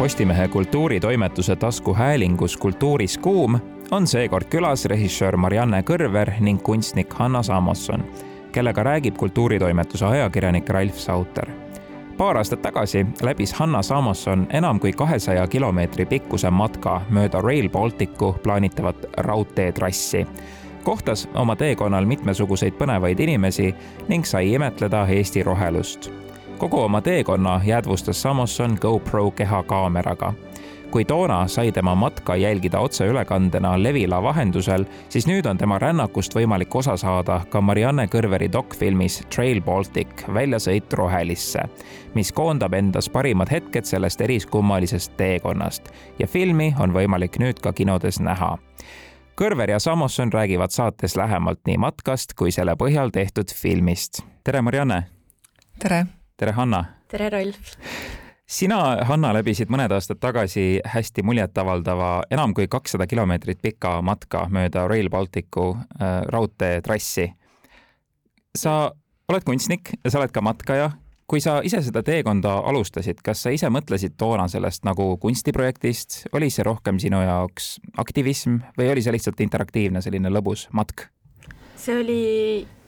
Postimehe kultuuritoimetuse taskuhäälingus Kultuuris kuum on seekord külas režissöör Marianne Kõrver ning kunstnik Hanna Samosson, kellega räägib kultuuritoimetuse ajakirjanik Ralf Sauter. paar aastat tagasi läbis Hanna Samosson enam kui kahesaja kilomeetri pikkuse matka mööda Rail Balticu plaanitavat raudteetrassi kohtas oma teekonnal mitmesuguseid põnevaid inimesi ning sai imetleda Eesti rohelust kogu oma teekonna jäädvustas Samosson GoPro kehakaameraga. kui toona sai tema matka jälgida otseülekandena Levila vahendusel, siis nüüd on tema rännakust võimalik osa saada ka Marianne Kõrveri dokfilmis Trail Baltic väljasõit rohelisse, mis koondab endas parimad hetked sellest eriskummalisest teekonnast ja filmi on võimalik nüüd ka kinodes näha Kõrver ja Samosson räägivad saates lähemalt nii matkast kui selle põhjal tehtud filmist. tere, Marianne! tere! Tere, Hanna! tere, Rolf! sina, Hanna, läbisid mõned aastad tagasi hästi muljetavaldava, enam kui kakssada kilomeetrit pika matka mööda Rail Balticu äh, raudteetrassi. sa oled kunstnik ja sa oled ka matkaja. kui sa ise seda teekonda alustasid, kas sa ise mõtlesid toona sellest nagu kunstiprojektist, oli see rohkem sinu jaoks aktivism või oli see lihtsalt interaktiivne selline lõbus matk? see oli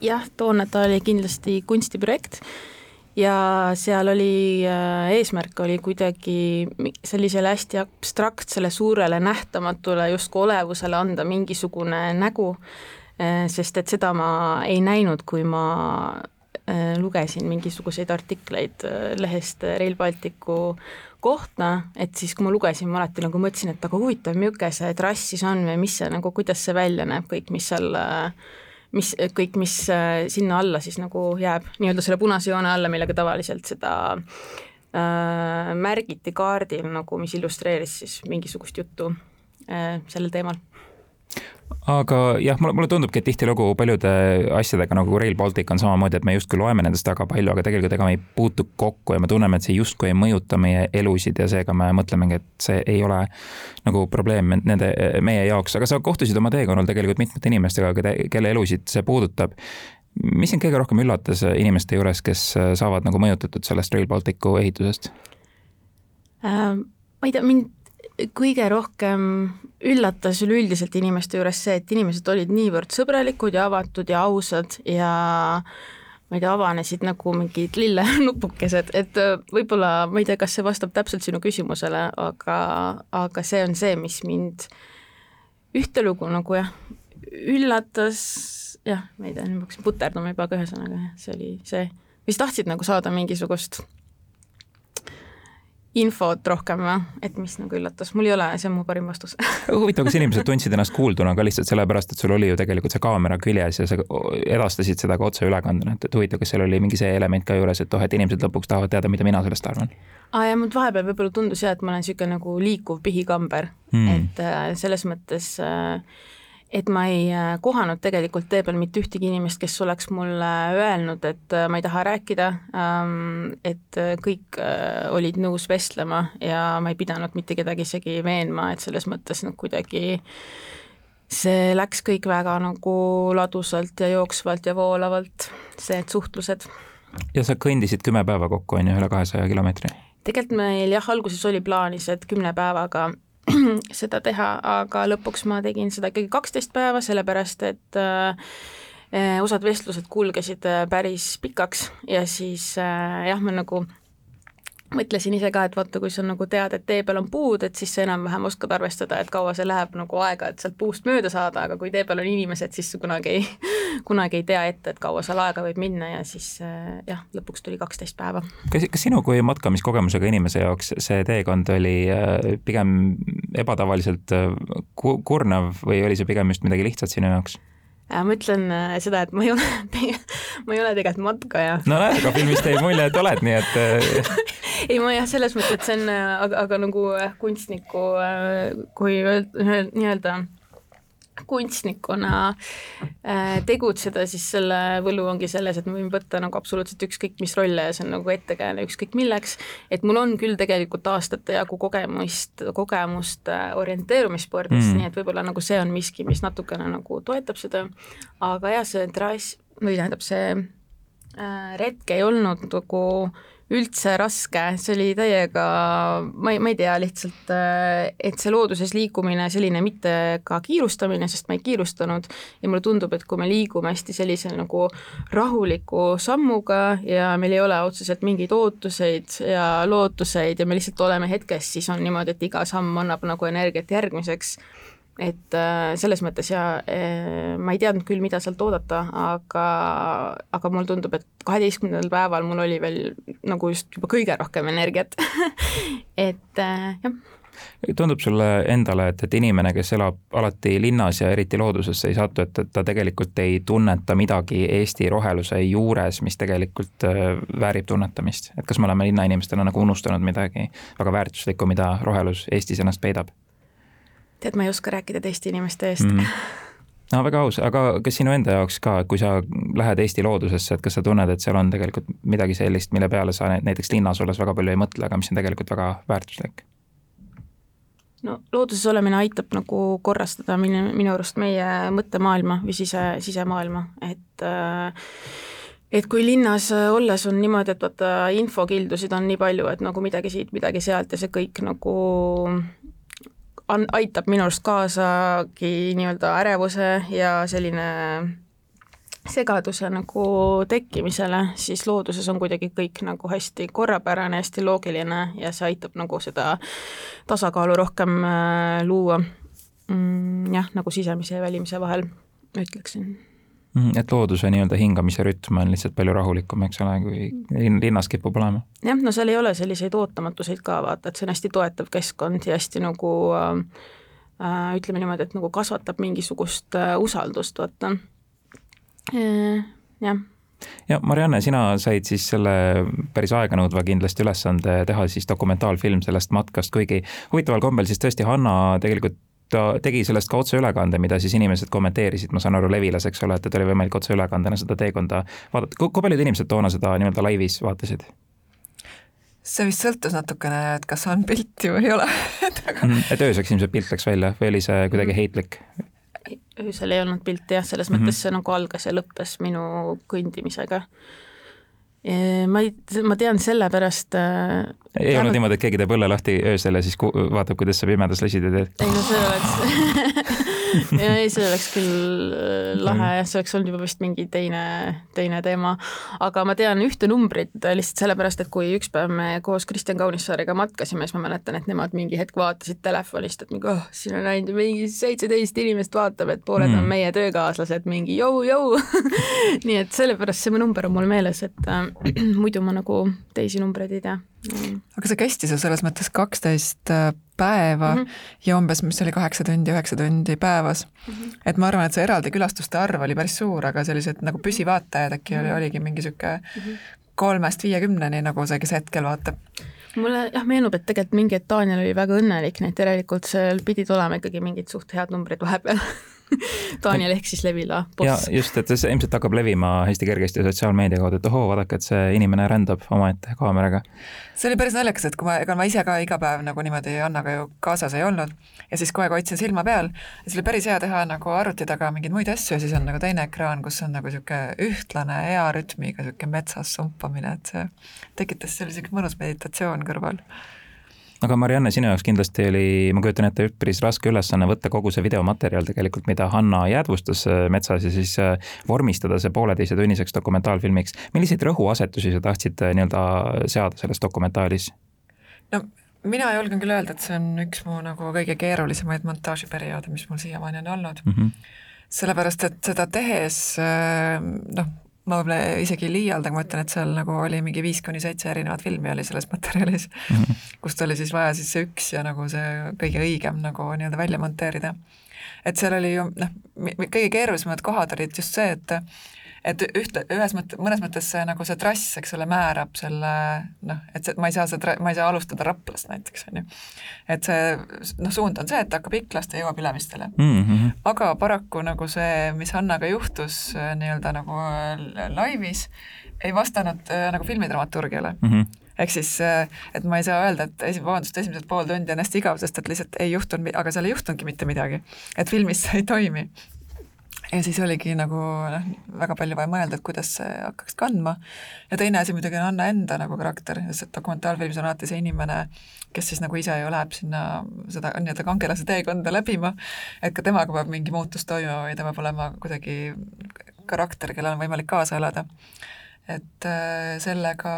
jah, toona ta oli kindlasti kunstiprojekt ja seal oli, äh, eesmärk oli kuidagi sellisele hästi abstraktsele, suurele, nähtamatule justkui olevusele anda mingisugune nägu, äh, sest et seda ma ei näinud, kui ma äh, lugesin mingisuguseid artikleid lehest Rail Balticu kohta, et siis, kui ma lugesin, ma alati nagu mõtlesin, et aga huvitav, milline see trass siis on või mis see nagu, kuidas see välja näeb, kõik, mis seal äh, mis kõik, mis äh, sinna alla siis nagu jääb, nii-öelda selle punase joone alla, millega tavaliselt seda äh, märgiti kaardil nagu, mis illustreeris siis mingisugust juttu äh, sellel teemal aga jah, mulle, mulle tundubki, et tihtilugu paljude asjadega nagu Rail Baltic on samamoodi, et me justkui loeme nendest väga palju, aga tegelikult ega me ei puutu kokku ja me tunneme, et see justkui ei mõjuta meie elusid ja seega me mõtlemegi, et see ei ole nagu probleem nende, meie jaoks, aga sa kohtusid oma teekonnal tegelikult mitmete inimestega, kelle elusid see puudutab. mis sind kõige rohkem üllatas inimeste juures, kes saavad nagu mõjutatud sellest Rail Balticu ehitusest äh,? ma ei tea, mind kõige rohkem üllatas üleüldiselt inimeste juures see, et inimesed olid niivõrd sõbralikud ja avatud ja ausad ja ma ei tea, avanesid nagu mingid lillenupukesed, et äh, võib-olla, ma ei tea, kas see vastab täpselt sinu küsimusele, aga, aga see on see, mis mind ühtelugu nagu jah, üllatas, jah, ma ei tea, nüüd ma hakkasin puterdama juba ka ühesõnaga, see oli see, mis tahtsid nagu saada mingisugust infot rohkem või, et mis nagu üllatas, mul ei ole, see on mu parim vastus. Huvitav, kas inimesed tundsid ennast kuulduna ka lihtsalt sellepärast, et sul oli ju tegelikult see kaamera küljes ja sa edastasid seda ka otseülekandena, et, et huvitav, kas seal oli mingi see element ka juures, et oh, et inimesed lõpuks tahavad teada, mida mina sellest arvan? aa ja mul vahepeal võib-olla tundus jah, et ma olen niisugune nagu liikuv pihikamber. Mm., et äh, selles mõttes äh, et ma ei äh, kohanud tegelikult tee peal mitte ühtegi inimest, kes oleks mulle öelnud, et äh, ma ei taha rääkida, ähm, et äh, kõik olid nõus vestlema ja ma ei pidanud mitte kedagi isegi veenma, et selles mõttes noh, kuidagi see läks kõik väga nagu ladusalt ja jooksvalt ja voolavalt, need suhtlused. ja sa kõndisid kümme päeva kokku, on ju, üle kahesaja kilomeetri? tegelikult meil jah, alguses oli plaanis, et kümne päevaga seda teha, aga lõpuks ma tegin seda ikkagi kaksteist päeva, sellepärast et äh, osad vestlused kulgesid äh, päris pikaks ja siis äh, jah, ma nagu mõtlesin ise ka, et vaata, kui sa nagu tead, et tee peal on puud, et siis sa enam-vähem oskad arvestada, et kaua see läheb nagu aega, et sealt puust mööda saada, aga kui tee peal on inimesed, siis kunagi ei, kunagi ei tea ette, et kaua seal aega võib minna ja siis äh, jah, lõpuks tuli kaksteist päeva. kas, kas sinu kui matkamiskogemusega inimese jaoks see teekond oli äh, pigem ebatavaliselt äh, kurnav või oli see pigem just midagi lihtsat sinu jaoks? ma ütlen seda, et ma ei ole, ma ei ole tegelikult matkaja. no näed, aga filmist jäi mulje, et oled, nii et ei, ma jah, selles mõttes, et see on, aga, aga nagu äh, kunstniku, äh, kui nii-öelda kunstnikuna äh, tegutseda, siis selle võlu ongi selles, et ma võin võtta nagu absoluutselt ükskõik mis rolle ja see on nagu ettekääne ükskõik milleks, et mul on küll tegelikult aastate jagu kogemust, kogemust orienteerumisspordis mm., nii et võib-olla nagu see on miski, mis natukene nagu toetab seda, aga jah, see trass, või tähendab, see äh, retk ei olnud nagu üldse raske, see oli täiega, ma ei, ma ei tea, lihtsalt, äh, et see looduses liikumine, selline mitte ka kiirustamine, sest ma ei kiirustanud. Ja mulle tundub, et kui me liigume hästi sellise nagu rahuliku sammuga ja meil ei ole otseselt mingeid ootuseid ja lootuseid ja me lihtsalt oleme hetkes, siis on niimoodi, et iga samm annab nagu energiat järgmiseks et äh, selles mõttes ja äh, ma ei teadnud küll, mida sealt oodata, aga, aga mulle tundub, et kaheteistkümnendal päeval mul oli veel nagu just juba kõige rohkem energiat et äh, jah tundub sulle endale, et, et inimene, kes elab alati linnas ja eriti loodusesse ei satu, et, et ta tegelikult ei tunneta midagi Eesti roheluse juures, mis tegelikult väärib tunnetamist, et kas me oleme linnainimestena nagu unustanud midagi väga väärtuslikku, mida rohelus Eestis ennast peidab? Tead, ma ei oska rääkida teiste inimeste eest mm. no väga aus, aga kas sinu enda jaoks ka, kui sa lähed Eesti loodusesse, et kas sa tunned, et seal on tegelikult midagi sellist, mille peale sa näiteks linnas olles väga palju ei mõtle, aga mis on tegelikult väga väärtuslik? no looduses olemine aitab nagu korrastada minu, minu arust meie mõttemaailma või sise, sisemaailma, et äh, et kui linnas olles on niimoodi, et vaata infokildusid on nii palju, et nagu midagi siit, midagi sealt ja see kõik nagu an-, aitab minu arust kaasagi nii-öelda ärevuse ja selline segaduse nagu tekkimisele, siis looduses on kuidagi kõik nagu hästi korrapärane, hästi loogiline ja see aitab nagu seda tasakaalu rohkem äh, luua mm,. jah, nagu sisemise ja välimise vahel, ütleksin et looduse nii-öelda hingamise rütm on lihtsalt palju rahulikum, eks ole, kui linn, linnas kipub olema. jah, no seal ei ole selliseid ootamatuseid ka, vaata, et see on hästi toetav keskkond ja hästi nagu äh, äh ütleme niimoodi, et nagu kasvatab mingisugust äh, usaldust, vaata äh,, jah ja Marianne, sina said siis selle päris aeganõudva kindlasti ülesande teha siis dokumentaalfilm sellest matkast, kuigi huvitaval kombel siis tõesti Hanna tegelikult ta tegi sellest ka otseülekande, mida siis inimesed kommenteerisid, ma saan aru, Levilas, eks ole, et, et oli võimalik otseülekandena seda teekonda vaadata. kui paljud inimesed toona seda nii-öelda laivis vaatasid? see vist sõltus natukene, et kas on pilti või ei ole et aga mm, et ööseks ilmselt pilt läks välja või oli see kuidagi mm. heitlik? öösel ei olnud pilti jah, selles mm -hmm. mõttes see nagu algas ja lõppes minu kõndimisega ma ei, ma tean sellepärast äh,. ei olnud niimoodi, et keegi teeb õlle lahti öösel ja siis vaatab, kuidas sa pimedas lesida teed? ei no see oleks ja ei, see oleks küll äh, lahe jah, see oleks olnud juba vist mingi teine, teine teema. aga ma tean ühte numbrit lihtsalt sellepärast, et kui üks päev me koos Kristjan Kaunissaarega matkasime, siis ma mäletan, et nemad mingi hetk vaatasid telefonist, et mingi oh, siin on ainult mingi seitseteist inimest vaatab, et pooled mm. on meie töökaaslased, mingi jõu-jõu nii et sellepärast see number on mul meeles, et äh, muidu ma nagu teisi numbreid ei tea. Aga see kestis ju selles mõttes kaksteist äh, päeva mm -hmm. ja umbes, mis oli kaheksa tundi, üheksa tundi päevas mm. -hmm. et ma arvan, et see eraldi külastuste arv oli päris suur, aga sellised nagu püsivaatajad äkki mm oli, oligi mingi niisugune mm -hmm. kolmest viiekümneni, nagu see, kes hetkel vaatab mulle jah, meenub, et tegelikult mingi hetk Daniel oli väga õnnelik, nii et järelikult seal pidid olema ikkagi mingid suht head numbrid vahepeal Daniel ehk siis Levila boss. just, et see ilmselt hakkab levima hästi kergesti sotsiaalmeedia kaudu, et ohoo, vaadake, et see inimene rändab omaette kaameraga. see oli päris naljakas, et kui ma, ega ma ise ka iga päev nagu niimoodi Annaga ju kaasas ei olnud ja siis kogu aeg hoidsin silma peal ja siis oli päris hea teha nagu arvuti taga mingeid muid asju ja siis on nagu teine ekraan, kus on nagu niisugune ühtlane hea rütmiga niisugune metsas sumpamine, et see tekitas sellise mõnus meditatsioon kõrval aga Marianne, sinu jaoks kindlasti oli, ma kujutan ette, üpris raske ülesanne võtta kogu see videomaterjal tegelikult, mida Hanna jäädvustas äh, metsas ja siis äh, vormistada see pooleteisetunniseks dokumentaalfilmiks. milliseid rõhuasetusi sa tahtsid äh, nii-öelda seada selles dokumentaalis? no mina julgen küll öelda, et see on üks mu nagu kõige keerulisemaid montaažiperioode, mis mul siiamaani on olnud mm. -hmm. sellepärast, et seda tehes noh, ma võib-olla isegi ei liialda, kui ma ütlen, et seal nagu oli mingi viis kuni seitse erinevat filmi oli selles materjalis mm, -hmm. kust oli siis vaja siis see üks ja nagu see kõige õigem nagu nii-öelda välja monteerida. et seal oli ju noh, kõige keerulisemad kohad olid just see, et et ühte, ühes mõttes, mõnes mõttes see nagu see trass, eks ole, määrab selle noh, et see, ma ei saa seda, ma ei saa alustada Raplast näiteks, on ju. et see noh, suund on see, et hakkab Iklast ja jõuab Ülemistele mm. -hmm. aga paraku nagu see, mis Hannaga juhtus äh, nii-öelda nagu äh, laivis, ei vastanud äh, nagu filmidramaturgiale mm. -hmm ehk siis, et ma ei saa öelda, et esi-, vabandust, esimesed pool tundi on hästi igav, sest et lihtsalt ei juhtunud, aga seal ei juhtunudki mitte midagi. et filmis see ei toimi ja siis oligi nagu noh, väga palju vaja mõelda, et kuidas see hakkaks kandma. ja teine asi muidugi on Anna enda nagu karakter, sest dokumentaalfilmis on alati see inimene, kes siis nagu ise ju läheb sinna seda nii-öelda kangelase teekonda läbima, et ka temaga peab mingi muutus toimuma või ta peab olema kuidagi karakter, kellel on võimalik kaasa elada et äh, sellega,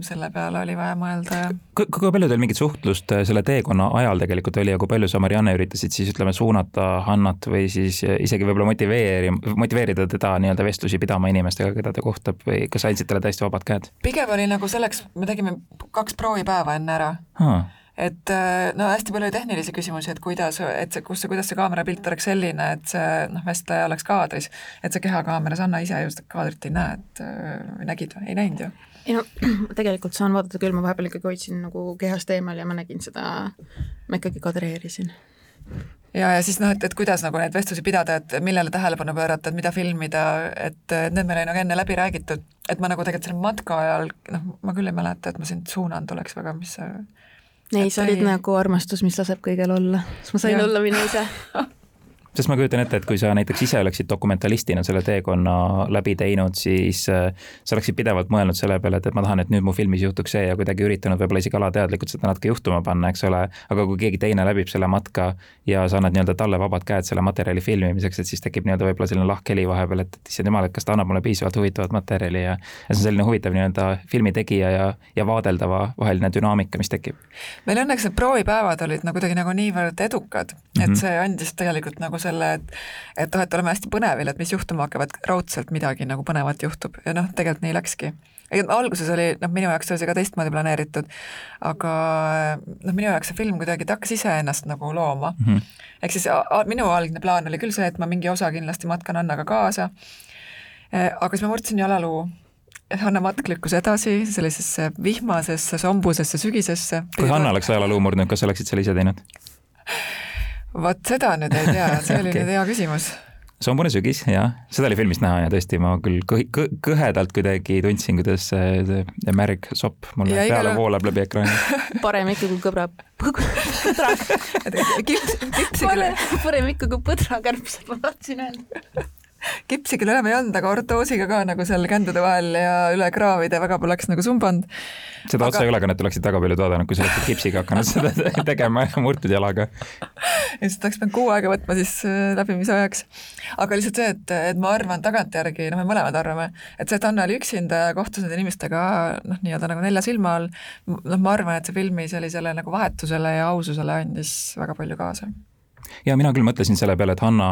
selle peale oli vaja mõelda ja kui, kui palju teil mingit suhtlust äh, selle teekonna ajal tegelikult oli ja kui palju sa, Marianne, üritasid siis ütleme, suunata Hannat või siis äh, isegi võib-olla motiveeri-, motiveerida teda nii-öelda vestlusi pidama inimestega, keda ta kohtab või kas andsid talle täiesti vabad käed? pigem oli nagu selleks, me tegime kaks proovipäeva enne ära. Ah et äh, no hästi palju tehnilisi küsimusi, et kuidas, et see, kus see, kuidas see kaamerapilt oleks selline, et see noh, vestleja oleks kaadris, et see kehakaameras, Anna ise ju seda kaadrit ei näe, et äh, nägid või, ei näinud ju? ei no tegelikult saan vaadata küll, ma vahepeal ikkagi hoidsin nagu kehast eemal ja ma nägin seda, ma ikkagi kadreerisin. Ja, ja siis noh, et, et kuidas nagu neid vestlusi pidada, et millele tähelepanu pöörata, et mida filmida, et need meil oli nagu enne läbi räägitud, et ma nagu tegelikult selle matka ajal, noh, ma küll ei mäleta, et ma sind suunanud oleks väga, mis see ei, sa olid ei... nagu armastus, mis laseb kõigel olla, siis ma sain ja. olla mina ise sest ma kujutan ette, et kui sa näiteks ise oleksid dokumentalistina selle teekonna läbi teinud, siis äh, sa oleksid pidevalt mõelnud selle peale, et, et ma tahan, et nüüd mu filmis juhtuks see ja kuidagi üritanud võib-olla isegi alateadlikult seda natuke juhtuma panna, eks ole. aga kui keegi teine läbib selle matka ja sa annad nii-öelda talle vabad käed selle materjali filmimiseks, et siis tekib nii-öelda võib-olla selline lahkheli vahepeal, et, et issand jumal, et kas ta annab mulle piisavalt huvitavat materjali ja. ja see on selline huvitav nii-öelda filmi tegija ja, ja vaadeldava vaheline dünaamika, mis tekib. meil õnneks need proovipäevad olid nagu kuidagi nagu niivõrd edukad, et mm -hmm. see andis tegelikult nagu selle, et et noh, et oleme hästi põnevil, et mis juhtuma hakkab, et raudselt midagi nagu põnevat juhtub ja noh, tegelikult nii läkski. alguses oli, noh, minu jaoks oli see ka teistmoodi planeeritud, aga noh, minu jaoks see film kuidagi, ta hakkas iseennast nagu looma mm. -hmm. ehk siis minu algne plaan oli küll see, et ma mingi osa kindlasti matkan Annaga kaasa, e, aga siis ma murdsin jalaluu Hanna matk lükkus edasi sellisesse vihmasesse, sombusesse sügisesse. kui Hanna oleks ajaloo murdnud, kas oleksid selle ise teinud? Vot seda nüüd ei tea, see oli okay. nüüd hea küsimus sombune sügis, jah, seda oli filmist näha ja tõesti, ma küll kõh-, kõh, kõhedalt kuidagi tundsin, kuidas see, see märg sopp mulle ja peale igale... voolab läbi ekraani. parem ikka kui kõbra, põdra. parem ikka kui põdrakärbsed, ma tahtsin öelda kipsi küll enam ei olnud, aga ortoosiga ka nagu seal kändude vahel ja üle kraavide väga poleks nagu sumbanud. seda aga... otseülekannet oleksid väga paljud vaadanud, kui sa oleksid kipsiga hakanud seda tegema ja murtud jalaga. ja siis oleks pidanud kuu aega võtma siis äh, läbimise ajaks. aga lihtsalt see, et, et ma arvan tagantjärgi, noh, me mõlemad arvame, et see, et Anne oli üksinda ja kohtus nende inimestega noh, nii-öelda nagu nelja silma all, noh, ma arvan, et see filmi sellisele nagu vahetusele ja aususele andis väga palju kaasa ja mina küll mõtlesin selle peale, et Hanna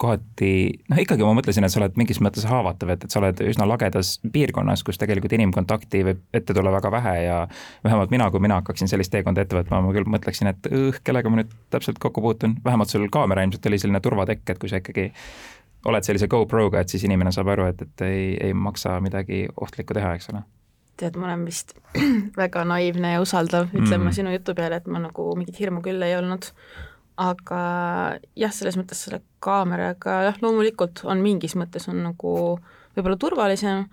kohati, noh ikkagi ma mõtlesin, et sa oled mingis mõttes haavatav, et, et sa oled üsna lagedas piirkonnas, kus tegelikult inimkontakti võib ette tulla väga vähe ja vähemalt mina, kui mina hakkaksin sellist teekonda ette võtma, ma küll mõtleksin, et õh, kellega ma nüüd täpselt kokku puutun, vähemalt sul kaamera ilmselt oli selline turvatekk, et kui sa ikkagi oled sellise GoProga, et siis inimene saab aru, et, et ei, ei maksa midagi ohtlikku teha, eks ole. Tead, ma olen vist väga naiivne ja usaldav, ütlen mm. ma sinu jutu peale, et ma nagu mingit hirmu küll ei olnud aga jah, selles mõttes selle kaameraga jah, loomulikult on mingis mõttes on nagu võib-olla turvalisem.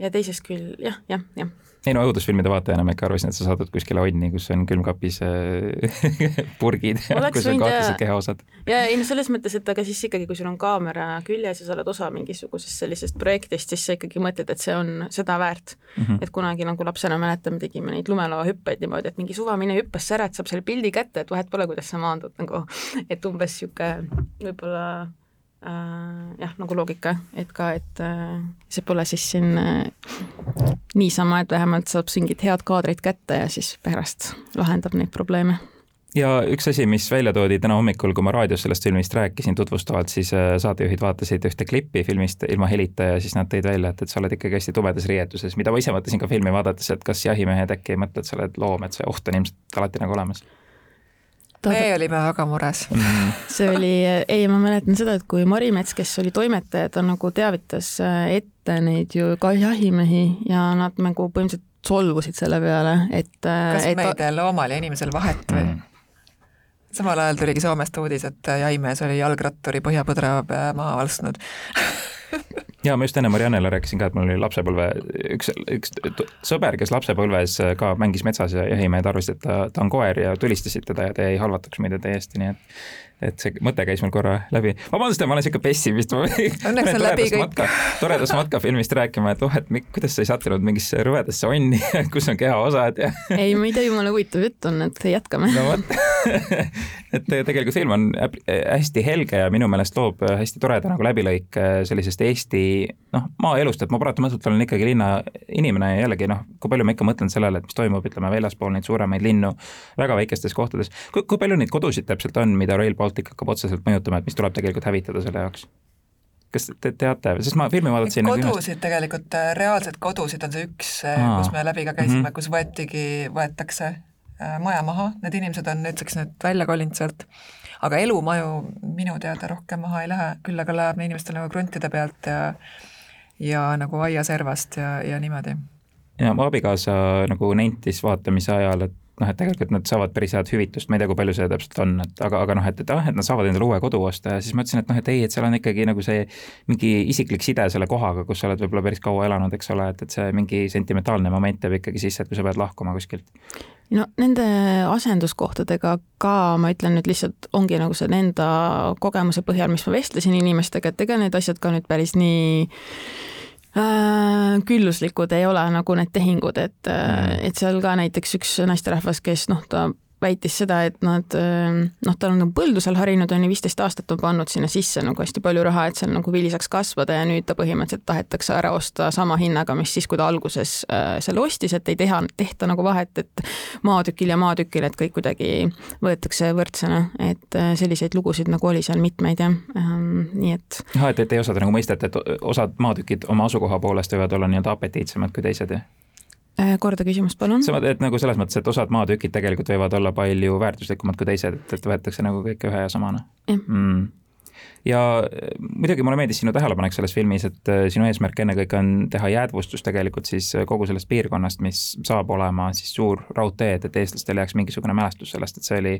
Ja teisest küll jah, jah, jah ei no õudusfilmide vaatajana ma ikka arvasin, et sa saadud kuskile onni, kus on külmkapis äh, purgid ja kus on kahtlased kehaosad. ja ei no selles mõttes, et aga siis ikkagi, kui sul on kaamera küljes ja sa oled osa mingisugusest sellisest projektist, siis sa ikkagi mõtled, et see on seda väärt mm. -hmm. et kunagi nagu lapsena mäletan, me tegime neid lumelauahüppeid niimoodi, et mingi suvamine hüppas säret, saab selle pildi kätte, et vahet pole, kuidas sa maandud nagu, et umbes niisugune võib-olla äh, jah, nagu loogika, et ka, et äh, see pole siis siin äh, niisama, et vähemalt saab mingid head kaadrid kätte ja siis pärast lahendab neid probleeme. Ja üks asi, mis välja toodi täna hommikul, kui ma raadios sellest filmist rääkisin tutvustavalt, siis äh, saatejuhid vaatasid ühte klippi filmist ilma helita ja siis nad tõid välja, et, et sa oled ikkagi hästi tumedas riietuses, mida ma ise mõtlesin ka filmi vaadates, et kas jahimehed äkki ei mõtle, et sa oled loom, et see oht on ilmselt alati nagu olemas me olime väga mures mm.. see oli, ei, ma mäletan seda, et kui Marimets, kes oli toimetaja, ta nagu teavitas äh, ette neid ju ka jahimehi ja nad nagu põhimõtteliselt solvusid selle peale, et äh, kas et... meil loomal ja inimesel vahet või mm.? samal ajal tuligi Soomest uudis, et jahimees oli jalgratturi põhjapõdra maha valsnud ja ma just enne Mariannele rääkisin ka, et mul oli lapsepõlve üks, üks sõber, kes lapsepõlves ka mängis metsas ja jahimehed arvasid, et ta, ta on koer ja tulistasid teda ja ta jäi halvatuks meile täiesti, nii et et see mõte käis mul korra läbi. vabandust, ma olen siuke pessimist. Õnneks on läbi kõik. toredast matkafilmist rääkima, et oh, et kuidas sa ei sattunud mingisse rõvedasse onni kus on kehaosad ja. ei, ma ei tea, jumala huvitav jutt on, et jätkame. no vot et tegelikult film on hästi helge ja minu meelest loob hästi toreda nagu läbilõike sellisest Eesti noh, maaelust, et ma paratamatult olen ikkagi linna inimene ja jällegi noh, kui palju ma ikka mõtlen sellele, et mis toimub, ütleme väljaspool neid suuremaid linnu väga väikestes kohtades. kui palju neid kodusid täpselt on, mida Rail Baltic Baltic hakkab otseselt mõjutama, et mis tuleb tegelikult hävitada selle jaoks? kas te teate, sest ma filmi vaatasin nagu kodusid ühest... tegelikult, äh, reaalselt kodusid on see üks, äh, kus me läbi ka käisime mm, -hmm. kus võetigi, võetakse äh, maja maha, need inimesed on nüüdseks nüüd välja kolinud sealt, aga elumaju minu teada rohkem maha ei lähe, küll aga läheb inimestel nagu kruntide pealt ja ja nagu aiaservast ja, ja niimoodi. ja mu abikaasa nagu nentis vaatamise ajal, et noh, et tegelikult nad saavad päris head hüvitust, ma ei tea, kui palju see täpselt on, et aga, aga noh, et, et ah, et nad saavad endale uue kodu osta ja siis ma ütlesin, et noh, et ei, et seal on ikkagi nagu see mingi isiklik side selle kohaga, kus sa oled võib-olla päris kaua elanud, eks ole, et, et see mingi sentimentaalne moment jääb ikkagi sisse, et kui sa pead lahkuma kuskilt. no nende asenduskohtadega ka ma ütlen nüüd lihtsalt, ongi nagu see enda kogemuse põhjal, mis ma vestlesin inimestega, et ega need asjad ka nüüd päris nii külluslikud ei ole nagu need tehingud, et mm., et seal ka näiteks üks naisterahvas, kes noh, ta väitis seda, et nad noh, ta on nagu põldu seal harinud, on ju, viisteist aastat on pannud sinna sisse nagu hästi palju raha, et seal nagu vili saaks kasvada ja nüüd ta põhimõtteliselt tahetakse ära osta sama hinnaga, mis siis, kui ta alguses äh, selle ostis, et ei teha, tehta nagu vahet, et maatükil ja maatükil, et kõik kuidagi võetakse võrdsena, et äh, selliseid lugusid nagu oli seal mitmeid jah ähm,, nii et. jah, et, et ei osata nagu mõisteta, et osad maatükid oma asukoha poolest võivad olla nii-öelda apetiitsemad kui teised, jah? Äh, korda küsimust, palun. et nagu selles mõttes, et osad maatükid tegelikult võivad olla palju väärtuslikumad kui teised, et, et võetakse nagu kõike ühe ja samana? Mm ja äh, muidugi mulle meeldis sinu tähelepanek selles filmis, et äh, sinu eesmärk ennekõike on teha jäädvustus tegelikult siis kogu sellest piirkonnast, mis saab olema siis suur raudtee, et, et eestlastel jääks mingisugune mälestus sellest, et see oli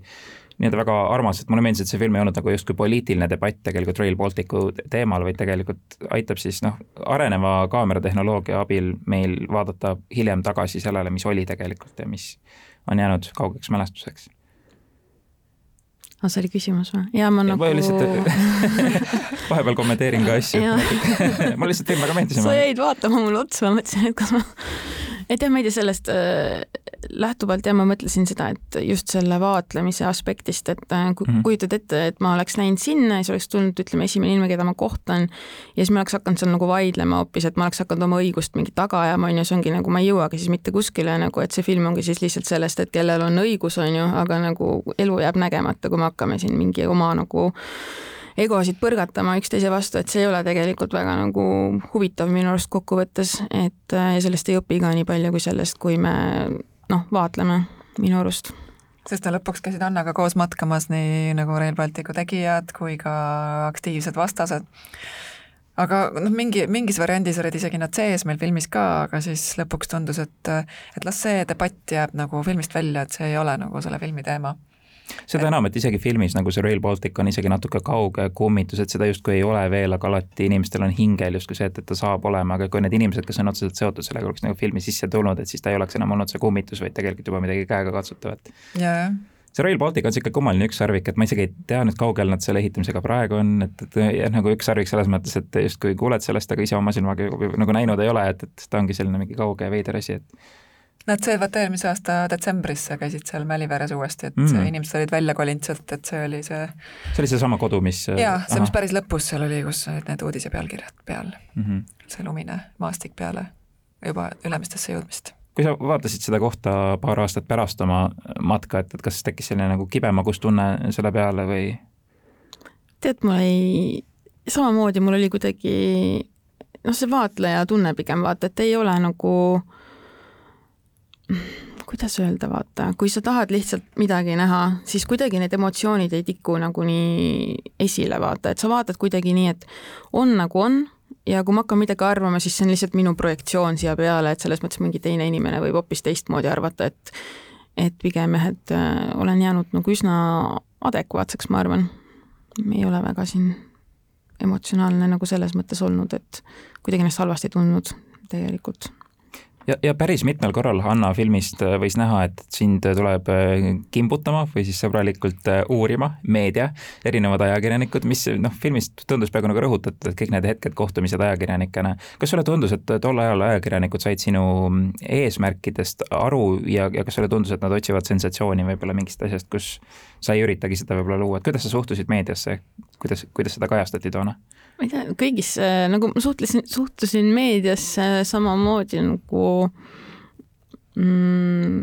nii-öelda väga armas, et mulle meeldis, et see film ei olnud nagu justkui poliitiline debatt tegelikult Rail Balticu teemal, vaid tegelikult aitab siis noh, areneva kaameratehnoloogia abil meil vaadata hiljem tagasi sellele, mis oli tegelikult ja mis on jäänud kaugeks mälestuseks aa, see oli küsimus või? jaa, ma nagu. vahepeal kommenteerin ka asju mulle lihtsalt film väga meeldis. sa jäid vaatama mulle otsa, ma mõtlesin, et kas ma et jah, ma ei tea, sellest äh, lähtuvalt ja ma mõtlesin seda, et just selle vaatlemise aspektist, et äh, kui mm -hmm. kujutad ette, et ma oleks läinud sinna ja siis oleks tulnud, ütleme, esimene inimene, keda ma kohtan ja siis ma oleks hakanud seal nagu vaidlema hoopis, et ma oleks hakanud oma õigust mingi taga ajama, on ju, see ongi nagu ma ei jõuagi siis mitte kuskile nagu, et see film ongi siis lihtsalt sellest, et kellel on õigus, on ju, aga nagu elu jääb nägemata, kui me hakkame siin mingi oma nagu egosid põrgatama üksteise vastu, et see ei ole tegelikult väga nagu huvitav minu arust kokkuvõttes, et äh, ja sellest ei õpi ka nii palju kui sellest, kui me noh, vaatleme minu arust sest ta lõpuks käisid Annaga koos matkamas nii nagu Rail Balticu tegijad kui ka aktiivsed vastased. aga noh, mingi, mingis variandis olid isegi nad sees meil filmis ka, aga siis lõpuks tundus, et et las see debatt jääb nagu filmist välja, et see ei ole nagu selle filmi teema seda enam, et isegi filmis nagu see Rail Baltic on isegi natuke kauge kummitus, et seda justkui ei ole veel, aga alati inimestel on hingel justkui see, et, et ta saab olema, aga kui need inimesed, kes on otseselt seotud sellega, oleks nagu filmi sisse tulnud, et siis ta ei oleks enam olnud see kummitus, vaid tegelikult juba midagi käegakatsutavat. jajah see Rail Baltic on niisugune kummaline ükssarvik, et ma isegi ei tea nüüd, kaugel nad selle ehitamisega praegu on, et, et jah, nagu ükssarvik selles mõttes, et justkui kuuled sellest, aga ise oma silmaga nagu näinud ei ole, et, et ta ongi selline mingi kauge ja veider asi, et Nad sõid eelmise aasta detsembris, käisid seal Mäliveres uuesti, et mm. inimesed olid välja kolinud sealt, et see oli see see oli seesama kodu, mis jaa, see, mis päris lõpus seal oli, kus olid need uudise pealkirjad peal mm. -hmm. see lumine maastik peale juba Ülemistesse jõudmist. kui sa vaatasid seda kohta paar aastat pärast oma matka, et, et kas tekkis selline nagu kibemagus-tunne selle peale või? tead, mul ei, samamoodi mul oli kuidagi noh, see vaatleja tunne pigem vaata, et ei ole nagu äh, kuidas öelda, vaata, kui sa tahad lihtsalt midagi näha, siis kuidagi need emotsioonid ei tiku nagu nii esile, vaata, et sa vaatad kuidagi nii, et on nagu on ja kui ma hakkan midagi arvama, siis see on lihtsalt minu projektsioon siia peale, et selles mõttes mingi teine inimene võib hoopis teistmoodi arvata, et et pigem jah, et äh, olen jäänud nagu üsna adekvaatseks, ma arvan. ei ole väga siin emotsionaalne nagu selles mõttes olnud, et kuidagi ennast halvasti tundnud tegelikult ja, ja päris mitmel korral Hanna filmist äh, võis näha, et sind tuleb äh, kimbutama või siis sõbralikult äh, uurima meedia, erinevad ajakirjanikud, mis noh, filmist tundus peaaegu nagu rõhutatud, et kõik need hetked, kohtumised ajakirjanikena. kas sulle tundus, et tol ajal ajakirjanikud said sinu mm, eesmärkidest aru ja, ja kas sulle tundus, et nad otsivad sensatsiooni võib-olla mingist asjast, kus sa ei üritagi seda võib-olla luua, et kuidas sa suhtusid meediasse, kuidas, kuidas seda kajastati toona? Ma ei tea, kõigis nagu ma suhtlesin, suhtusin meediasse samamoodi nagu mm,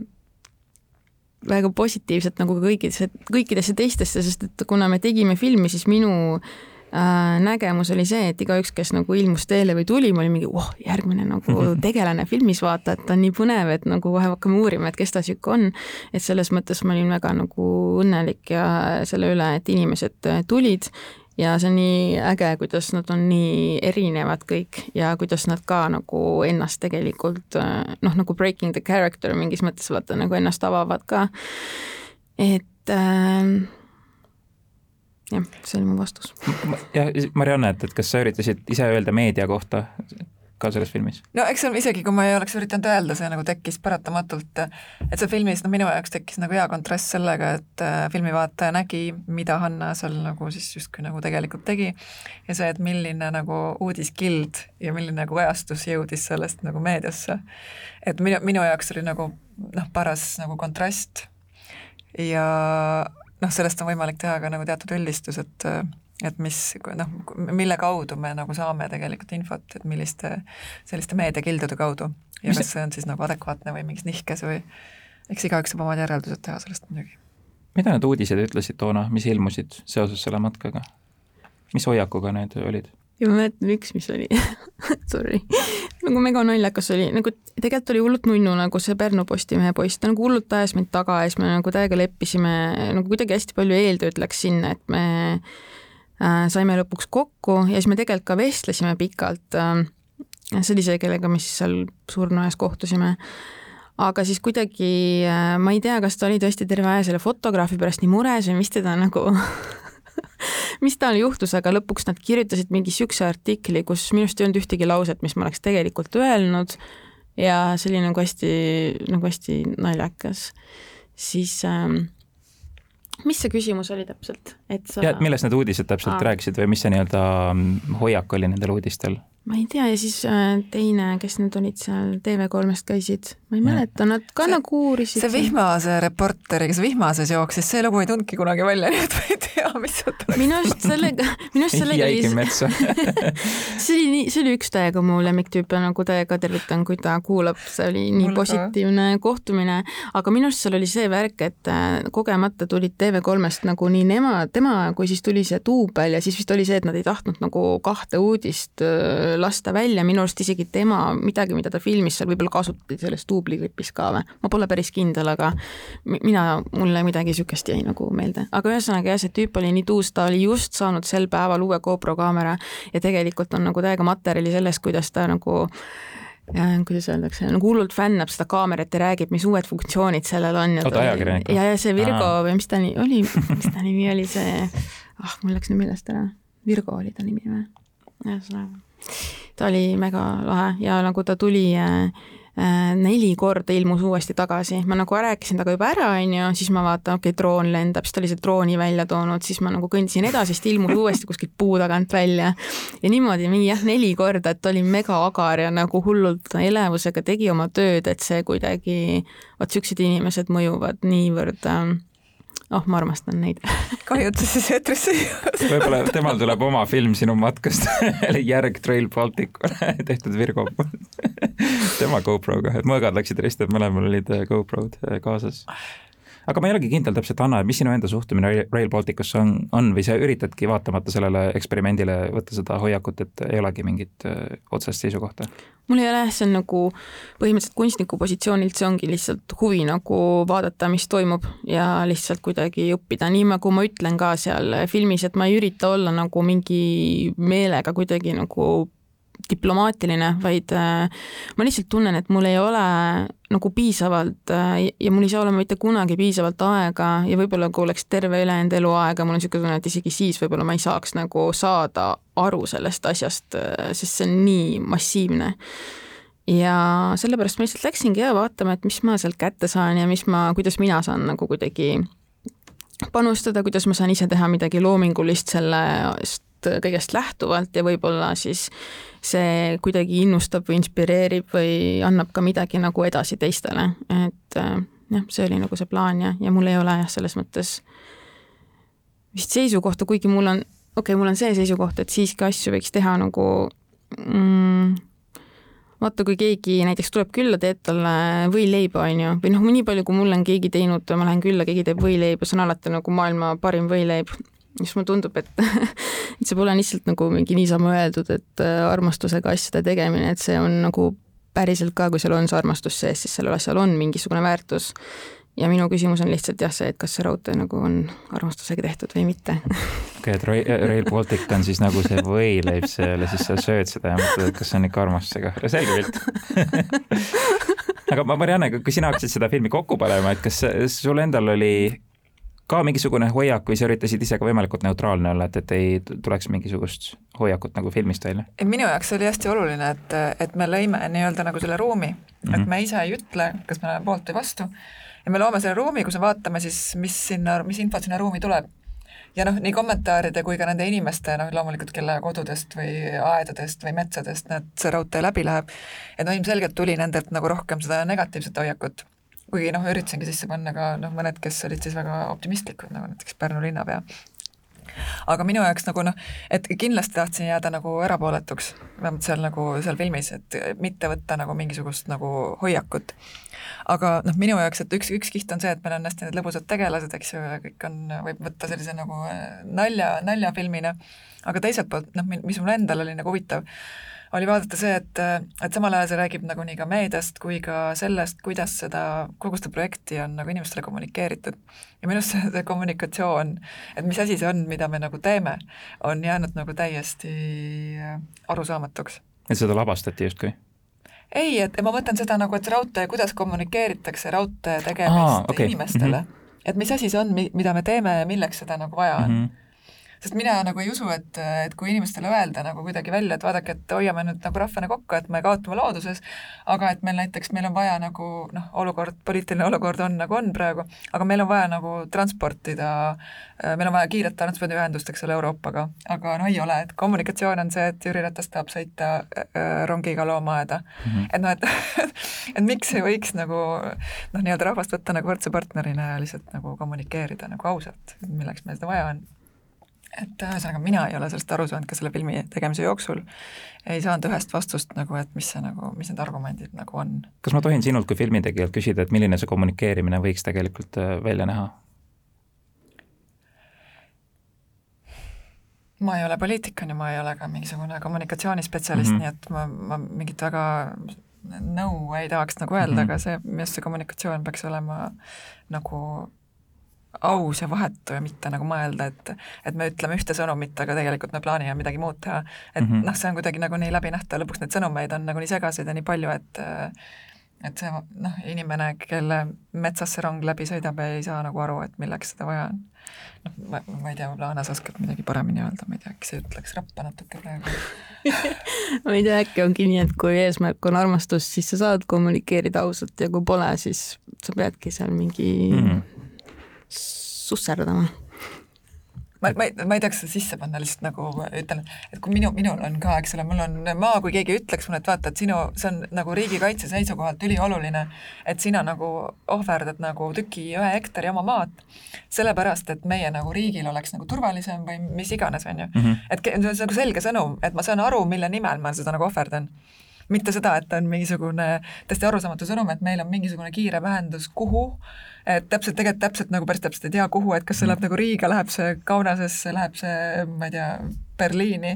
väga positiivselt nagu kõikidesse, kõikidesse teistesse, sest et kuna me tegime filmi, siis minu äh, nägemus oli see, et igaüks, kes nagu ilmus teele või tuli, ma olin mingi, oh, järgmine nagu tegelane filmis, vaata, et ta on nii põnev, et nagu kohe hakkame uurima, et kes ta sihuke on. et selles mõttes ma olin väga nagu õnnelik ja selle üle, et inimesed tulid ja see on nii äge, kuidas nad on nii erinevad kõik ja kuidas nad ka nagu ennast tegelikult noh, nagu breaking the character mingis mõttes vaata nagu ennast avavad ka. et äh, jah, see oli mu vastus. ja Marianne, et, et kas sa üritasid ise öelda meedia kohta ka selles filmis? no eks seal isegi, kui ma ei oleks üritanud öelda, see nagu tekkis paratamatult, et see filmis, no minu jaoks tekkis nagu hea kontrast sellega, et äh, filmivaataja nägi, mida Hanna seal nagu siis justkui nagu tegelikult tegi ja see, et milline nagu uudiskild ja milline nagu kajastus jõudis sellest nagu meediasse. et minu, minu jaoks oli nagu noh, paras nagu kontrast ja noh, sellest on võimalik teha ka nagu teatud üldistus, et et mis noh, mille kaudu me nagu saame tegelikult infot, et milliste selliste meediakildude kaudu ja mis kas see on siis nagu adekvaatne või mingis nihkes või eks igaüks saab omad järeldused teha sellest muidugi. mida need uudised ütlesid toona, mis ilmusid seoses selle matkaga? mis hoiakuga need olid? ja ma mäletan üks, mis oli sorry, nagu mega naljakas oli, nagu tegelikult oli hullult nunnu nagu see Pärnu Postimehe poiss, ta nagu hullult ajas mind taga ja siis me nagu täiega leppisime, nagu kuidagi hästi palju eeltööd läks sinna, et me saime lõpuks kokku ja siis me tegelikult ka vestlesime pikalt. Äh, see, kellega me siis seal surnuaias kohtusime. aga siis kuidagi, äh, ma ei tea, kas ta oli tõesti terve aja selle fotograafi pärast nii mures või mis teda nagu mis tal juhtus, aga lõpuks nad kirjutasid mingi siukse artikli, kus minu arust ei olnud ühtegi lauset, mis ma oleks tegelikult öelnud ja see oli nagu hästi, nagu hästi naljakas. siis ähm, mis see küsimus oli täpselt, et sa ja millest need uudised täpselt Aa. rääkisid või mis see nii-öelda hoiak oli nendel uudistel? Ma ei tea ja siis äh, teine, kes need olid seal TV3-st käisid, ma ei mäleta, nad ka nagu uurisid. see Vihmase reporter, kes Vihmases jooksis, see lugu ei tulnudki kunagi välja, nii et ma ei tea, mis sealt oleks. minu arust sellega, minu arust sellega jäigi metsa see oli nii, see oli üks täiega mu lemmiktüüp ja nagu täiega tervitan, kui ta kuulab, see oli nii Mul positiivne ka. kohtumine, aga minu arust seal oli see värk, et äh, kogemata tulid TV3-st nagu nii nemad, tema kui siis tuli see duubel ja siis vist oli see, et nad ei tahtnud nagu kahte uudist äh, lasta välja, minu arust isegi tema, midagi, mida ta filmis seal võib-olla kasutati selles duubliklipis ka või, ma pole päris kindel, aga mina, mulle midagi niisugust jäi nagu meelde. aga ühesõnaga jah, see tüüp oli nii tuus, ta oli just saanud sel päeval uue GoPro kaamera ja tegelikult on nagu täiega materjali sellest, kuidas ta nagu ja kuidas öeldakse, nagu hullult fännab seda kaamerat ja räägib, mis uued funktsioonid sellel on. oota, ajakirjanik ja, ja see Virgo või mis ta nii oli, mis ta nimi oli, see, ah, mul läks nüüd meelest ära. Virgo oli ta nimi või? ühesõnaga ta oli mega lahe ja nagu ta tuli äh, äh, neli korda ilmus uuesti tagasi, ma nagu rääkisin temaga juba ära, onju, siis ma vaatan, okei okay,, droon lendab, siis ta oli see drooni välja toonud, siis ma nagu kõndisin edasi, siis ta ilmus uuesti kuskilt puu tagant välja. ja niimoodi mingi jah, neli korda, et oli mega agar ja nagu hullult elevusega tegi oma tööd, et see kuidagi, vot siuksed inimesed mõjuvad niivõrd äh, oh, ma armastan neid. Kahju, et sa siis eetrisse ei jõudnud. võib-olla temal tuleb oma film sinu matkast järg Trail Balticule tehtud Virgo. Poolt tema GoProga, et mõõgad läksid risti, et mõlemal olid äh, GoProd äh, kaasas aga ma ei olegi kindel täpselt, Anna, mis sinu enda suhtumine Rail Balticusse on, on või sa üritadki vaatamata sellele eksperimendile võtta seda hoiakut, et ei olegi mingit otsest seisukohta? mul ei ole jah, see on nagu põhimõtteliselt kunstniku positsioonilt, see ongi lihtsalt huvi nagu vaadata, mis toimub ja lihtsalt kuidagi õppida, nii nagu ma ütlen ka seal filmis, et ma ei ürita olla nagu mingi meelega kuidagi nagu diplomaatiline, vaid äh, ma lihtsalt tunnen, et mul ei ole nagu piisavalt äh, ja mul ei saa olema mitte kunagi piisavalt aega ja võib-olla kui oleks terve ülejäänud eluaega, mul on niisugune tunne, et isegi siis võib-olla ma ei saaks nagu saada aru sellest asjast, äh, sest see on nii massiivne. Ja sellepärast ma lihtsalt läksingi ja vaatama, et mis ma sealt kätte saan ja mis ma, kuidas mina saan nagu kuidagi panustada, kuidas ma saan ise teha midagi loomingulist sellest kõigest lähtuvalt ja võib-olla siis see kuidagi innustab või inspireerib või annab ka midagi nagu edasi teistele, et äh, jah, see oli nagu see plaan ja, ja mul ei ole jah, selles mõttes vist seisukohta, kuigi mul on, okei okay,, mul on see seisukoht, et siiski asju võiks teha nagu mm, vaata, kui keegi näiteks tuleb külla, teed talle võileiba, on ju, või noh, nii palju, kui mul on keegi teinud, ma lähen külla, keegi teeb võileiba, see on alati nagu maailma parim võileib, siis mulle tundub, et et see pole lihtsalt nagu mingi niisama öeldud, et äh, armastusega asjade tegemine, et see on nagu päriselt ka, kui seal on see armastus sees, siis sellel asjal on mingisugune väärtus. Ja minu küsimus on lihtsalt jah, see, et kas see raudtee nagu on armastusega tehtud või mitte. okei et Rail Baltic on siis nagu see võileib seal ja siis sa sööd seda ja mõtled, et kas see on ikka armastusega, selge pilt. Aga Marianne, kui sina hakkasid seda filmi kokku panema, et kas sul endal oli ka mingisugune hoiak või sa üritasid ise ka võimalikult neutraalne olla, et, et ei tuleks mingisugust hoiakut nagu filmist välja? minu jaoks oli hästi oluline, et, et me lõime nii-öelda nagu selle ruumi mm, -hmm. et mhm. me ise ei ütle, kas me oleme poolt või vastu ja me loome selle ruumi, kus me vaatame siis, mis sinna, mis infot sinna ruumi tuleb. ja noh, nii kommentaaride kui ka nende inimeste, noh loomulikult, kelle kodudest või aedadest või metsadest need, see raudtee läbi läheb, et no ilmselgelt tuli nendelt nagu rohkem seda negatiivset hoiakut. Kuigi noh, üritasingi sisse panna ka noh, mõned, kes olid siis väga optimistlikud, nagu näiteks Pärnu linnapea. Aga minu jaoks nagu noh, et kindlasti tahtsin jääda nagu erapooletuks, vähemalt seal nagu seal filmis, et mitte võtta nagu mingisugust nagu hoiakut. Aga noh, minu jaoks, et üks, üks kiht on see, et meil on hästi need lõbusad tegelased, eks ju, ja kõik on, võib võtta sellise nagu äh, nalja, naljafilmina, aga teiselt poolt noh, mis mul endal oli nagu huvitav, oli vaadata see, et, et samal ajal see räägib nagunii ka meediast kui ka sellest, kuidas seda, kogu seda projekti on nagu inimestele kommunikeeritud. ja minu arust see, see kommunikatsioon, et mis asi see on, mida me nagu teeme, on jäänud nagu täiesti äh, arusaamatuks. et seda lavastati justkui? ei, et ma mõtlen seda nagu, et raudtee, kuidas kommunikeeritakse raudtee tegemist Aa, okay. inimestele mm. -hmm. et mis asi see on, mida me teeme ja milleks seda nagu vaja on mm. -hmm sest mina nagu ei usu, et, et kui inimestele öelda nagu kuidagi välja, et vaadake, et hoiame nüüd nagu rahvana kokku, et me kaotame looduses, aga et meil näiteks, meil on vaja nagu noh, olukord, poliitiline olukord on nagu on praegu, aga meil on vaja nagu transportida, meil on vaja kiiret transpordiühendust, eks ole, Euroopaga, aga no ei ole, et kommunikatsioon on see, et Jüri Ratas tahab sõita äh, rongiga loomaaeda mm. -hmm. et noh, et et miks ei võiks nagu noh, nii-öelda rahvast võtta nagu võrdse partnerina ja lihtsalt nagu kommunikeerida nagu ausalt, milleks meil seda vaja on et ühesõnaga, mina ei ole sellest aru saanud ka selle filmi tegemise jooksul, ei saanud ühest vastust nagu, et mis see nagu, mis need argumendid nagu on. kas ma tohin sinult kui filmitegijalt küsida, et milline see kommunikeerimine võiks tegelikult äh, välja näha? ma ei ole poliitik, on ju, ma ei ole ka mingisugune kommunikatsioonispetsialist mm, -hmm. nii et ma, ma mingit väga nõu ei tahaks nagu öelda mm, -hmm. aga see, minu arust see kommunikatsioon peaks olema nagu aus ja vahetu ja mitte nagu mõelda, et et me ütleme ühte sõnumit, aga tegelikult me plaanime midagi muud teha. et mm -hmm. noh, see on kuidagi nagu nii läbinähtav, lõpuks neid sõnumeid on nagu nii segaseid ja nii palju, et et see noh, inimene, kelle metsas see rong läbi sõidab, ei saa nagu aru, et milleks seda vaja on. noh, ma, ma ei tea, võib-olla Hannes oskab midagi paremini öelda, ma ei tea, äkki see ütleks rappa natuke praegu ma ei tea, äkki ongi nii, et kui eesmärk on armastus, siis sa saad kommunikeerida ausalt ja kui pole, siis sa peadki seal mingi mm -hmm susserdama ma, ma ei, ma ei tahaks seda sisse panna, lihtsalt nagu ütlen, et kui minu, minul on ka, eks ole, mul on maa, kui keegi ütleks mulle, et vaata, et sinu, see on nagu riigikaitse seisukohalt ülioluline, et sina nagu ohverdad nagu tüki ühe hektari oma maad, sellepärast et meie nagu riigil oleks nagu turvalisem või mis iganes, on ju. Mhm. et see on nagu selge sõnum, et ma saan aru, mille nimel ma seda nagu ohverdan mitte seda, et on mingisugune täiesti arusaamatu sõnum, et meil on mingisugune kiire vähendus, kuhu, et täpselt, tegelikult täpselt nagu päris täpselt ei tea, kuhu, et kas see läheb nagu Riiga, läheb see Kaunasesse, läheb see, ma ei tea, Berliini,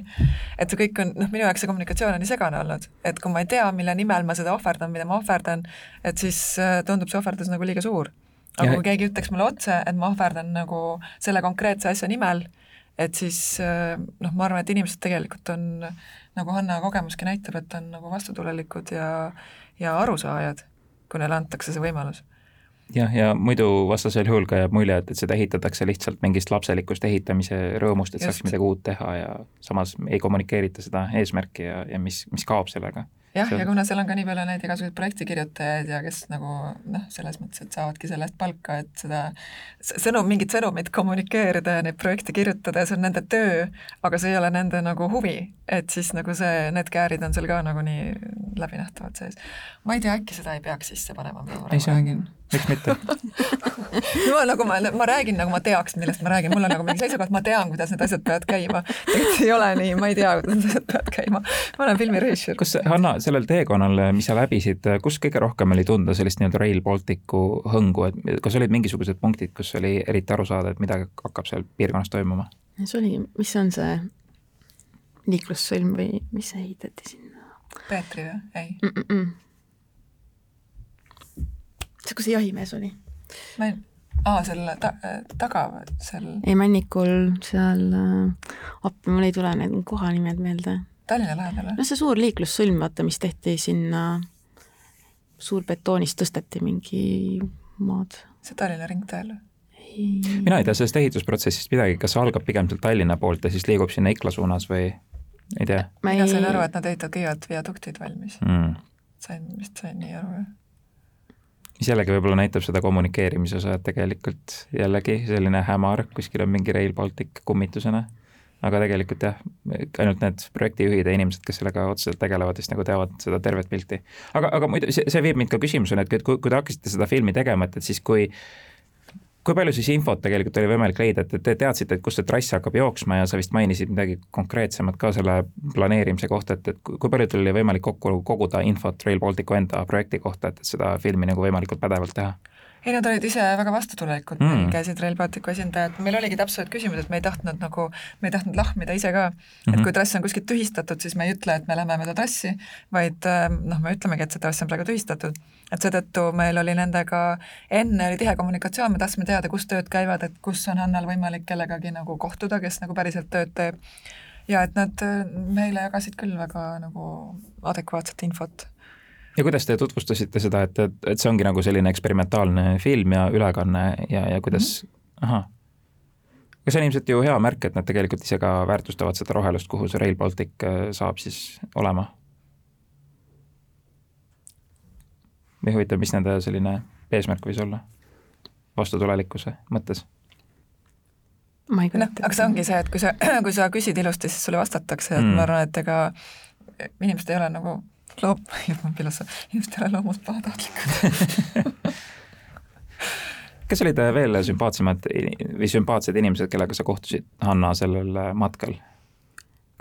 et see kõik on, noh, minu jaoks see kommunikatsioon on nii segane olnud, et kui ma ei tea, mille nimel ma seda ohverdan, mida ma ohverdan, et siis äh, tundub see ohverdus nagu liiga suur. aga ja... kui keegi ütleks mulle otse, et ma ohverdan nagu selle konkreetse asja nimel, et siis noh, ma arvan, et inimesed tegelikult on, nagu Hanna kogemuski näitab, et on nagu vastutulelikud ja, ja arusaajad, kui neile antakse see võimalus jah, ja muidu vastasel juhul ka jääb mulje, et, et seda ehitatakse lihtsalt mingist lapselikust ehitamise rõõmust, et Just. saaks midagi uut teha ja samas ei kommunikeerita seda eesmärki ja, ja mis, mis kaob sellega jah, ja kuna seal on ka nii palju neid igasuguseid projektikirjutajaid ja kes nagu noh, selles mõttes, et saavadki selle eest palka, et seda sõnum, mingit sõnumit kommunikeerida ja neid projekte kirjutada ja see on nende töö, aga see ei ole nende nagu huvi, et siis nagu see, need käärid on seal ka nagu nii läbinähtavad sees. ma ei tea, äkki seda ei peaks sisse panema, mida ma praegu räägin miks mitte ma nagu ma, ma räägin, nagu ma teaks, millest ma räägin, mul on nagu mingi seisukoht, ma tean, kuidas need asjad peavad käima. tegelikult ei ole nii, ma ei tea, kuidas need asjad peavad käima. ma olen filmirežissöör. kas, Hanna, sellel teekonnal, mis sa läbisid, kus kõige rohkem oli tunda sellist nii-öelda Rail Balticu hõngu, et kas olid mingisugused punktid, kus oli eriti aru saada, et midagi hakkab seal piirkonnas toimuma? see oli, mis on see liiklussõlm või mis ehitati sinna? Peetri või? ei mm? -mm see, kus see jahimees oli? ma ei, aa, seal ta, taga, seal ei, Männikul seal appi, mul ei tule need kohanimed meelde. Tallinna lähedal või? no see suur liiklussõlm, vaata, mis tehti sinna, suurbetoonist tõsteti mingi maad. see Tallinna ringteel või? mina ei tea sellest ehitusprotsessist midagi, kas see algab pigem sealt Tallinna poolt ja siis liigub sinna Ikla suunas või ei tea? mina sain aru, et nad ehitavad kõigepealt viaduktid valmis mm.. sain, vist sain nii aru, jah mis jällegi võib-olla näitab seda kommunikeerimise osa, et tegelikult jällegi selline hämar, kuskil on mingi Rail Baltic kummitusena, aga tegelikult jah, ainult need projektijuhid ja inimesed, kes sellega otseselt tegelevad, siis nagu teavad seda tervet pilti. aga, aga muidu see, see viib mind ka küsimuseni, et kui, kui te hakkasite seda filmi tegema, et, et siis kui kui palju siis infot tegelikult oli võimalik leida, et te teadsite, et kust see trass hakkab jooksma ja sa vist mainisid midagi konkreetsemat ka selle planeerimise kohta, et, et kui palju teil oli võimalik kokku koguda infot Rail Balticu enda projekti kohta, et, et seda filmi nagu võimalikult pädevalt teha? ei, nad olid ise väga vastutulelikud mm., käisid Rail Balticu esindajad, meil oligi täpsused küsimused, me ei tahtnud nagu, me ei tahtnud lahmida ise ka, et -hmm. kui trass on kuskilt tühistatud, siis me ei ütle, et me lähme mööda trassi, vaid ähm, noh, me ütlemegi, et see trass on praegu tühistatud. Et seetõttu meil oli nendega, enne oli tihe kommunikatsioon, me tahtsime teada, kus tööd käivad, et kus on Hannal võimalik kellegagi nagu kohtuda, kes nagu päriselt tööd teeb. ja et nad äh, meile jagasid küll väga nagu adekvaatset infot ja kuidas te tutvustasite seda, et, et, et see ongi nagu selline eksperimentaalne film ja ülekanne ja, ja kuidas mm, -hmm. ahah. aga see on ilmselt ju hea märk, et nad tegelikult ise ka väärtustavad seda rohelust, kuhu see Rail Baltic äh, saab siis olema. Või huvitav, mis nende selline eesmärk võis olla vastutulelikkuse mõttes? ma ei kujuta ette. aga see ongi see, et kui sa, kui sa küsid ilusti, siis sulle vastatakse, et mm. ma arvan, et ega inimesed ei ole nagu loom-, inimesed ei ole loomult pahatahtlikud kes olid veel sümpaatsemad või sümpaatsed inimesed, kellega sa kohtusid, Hanna, sellel matkal?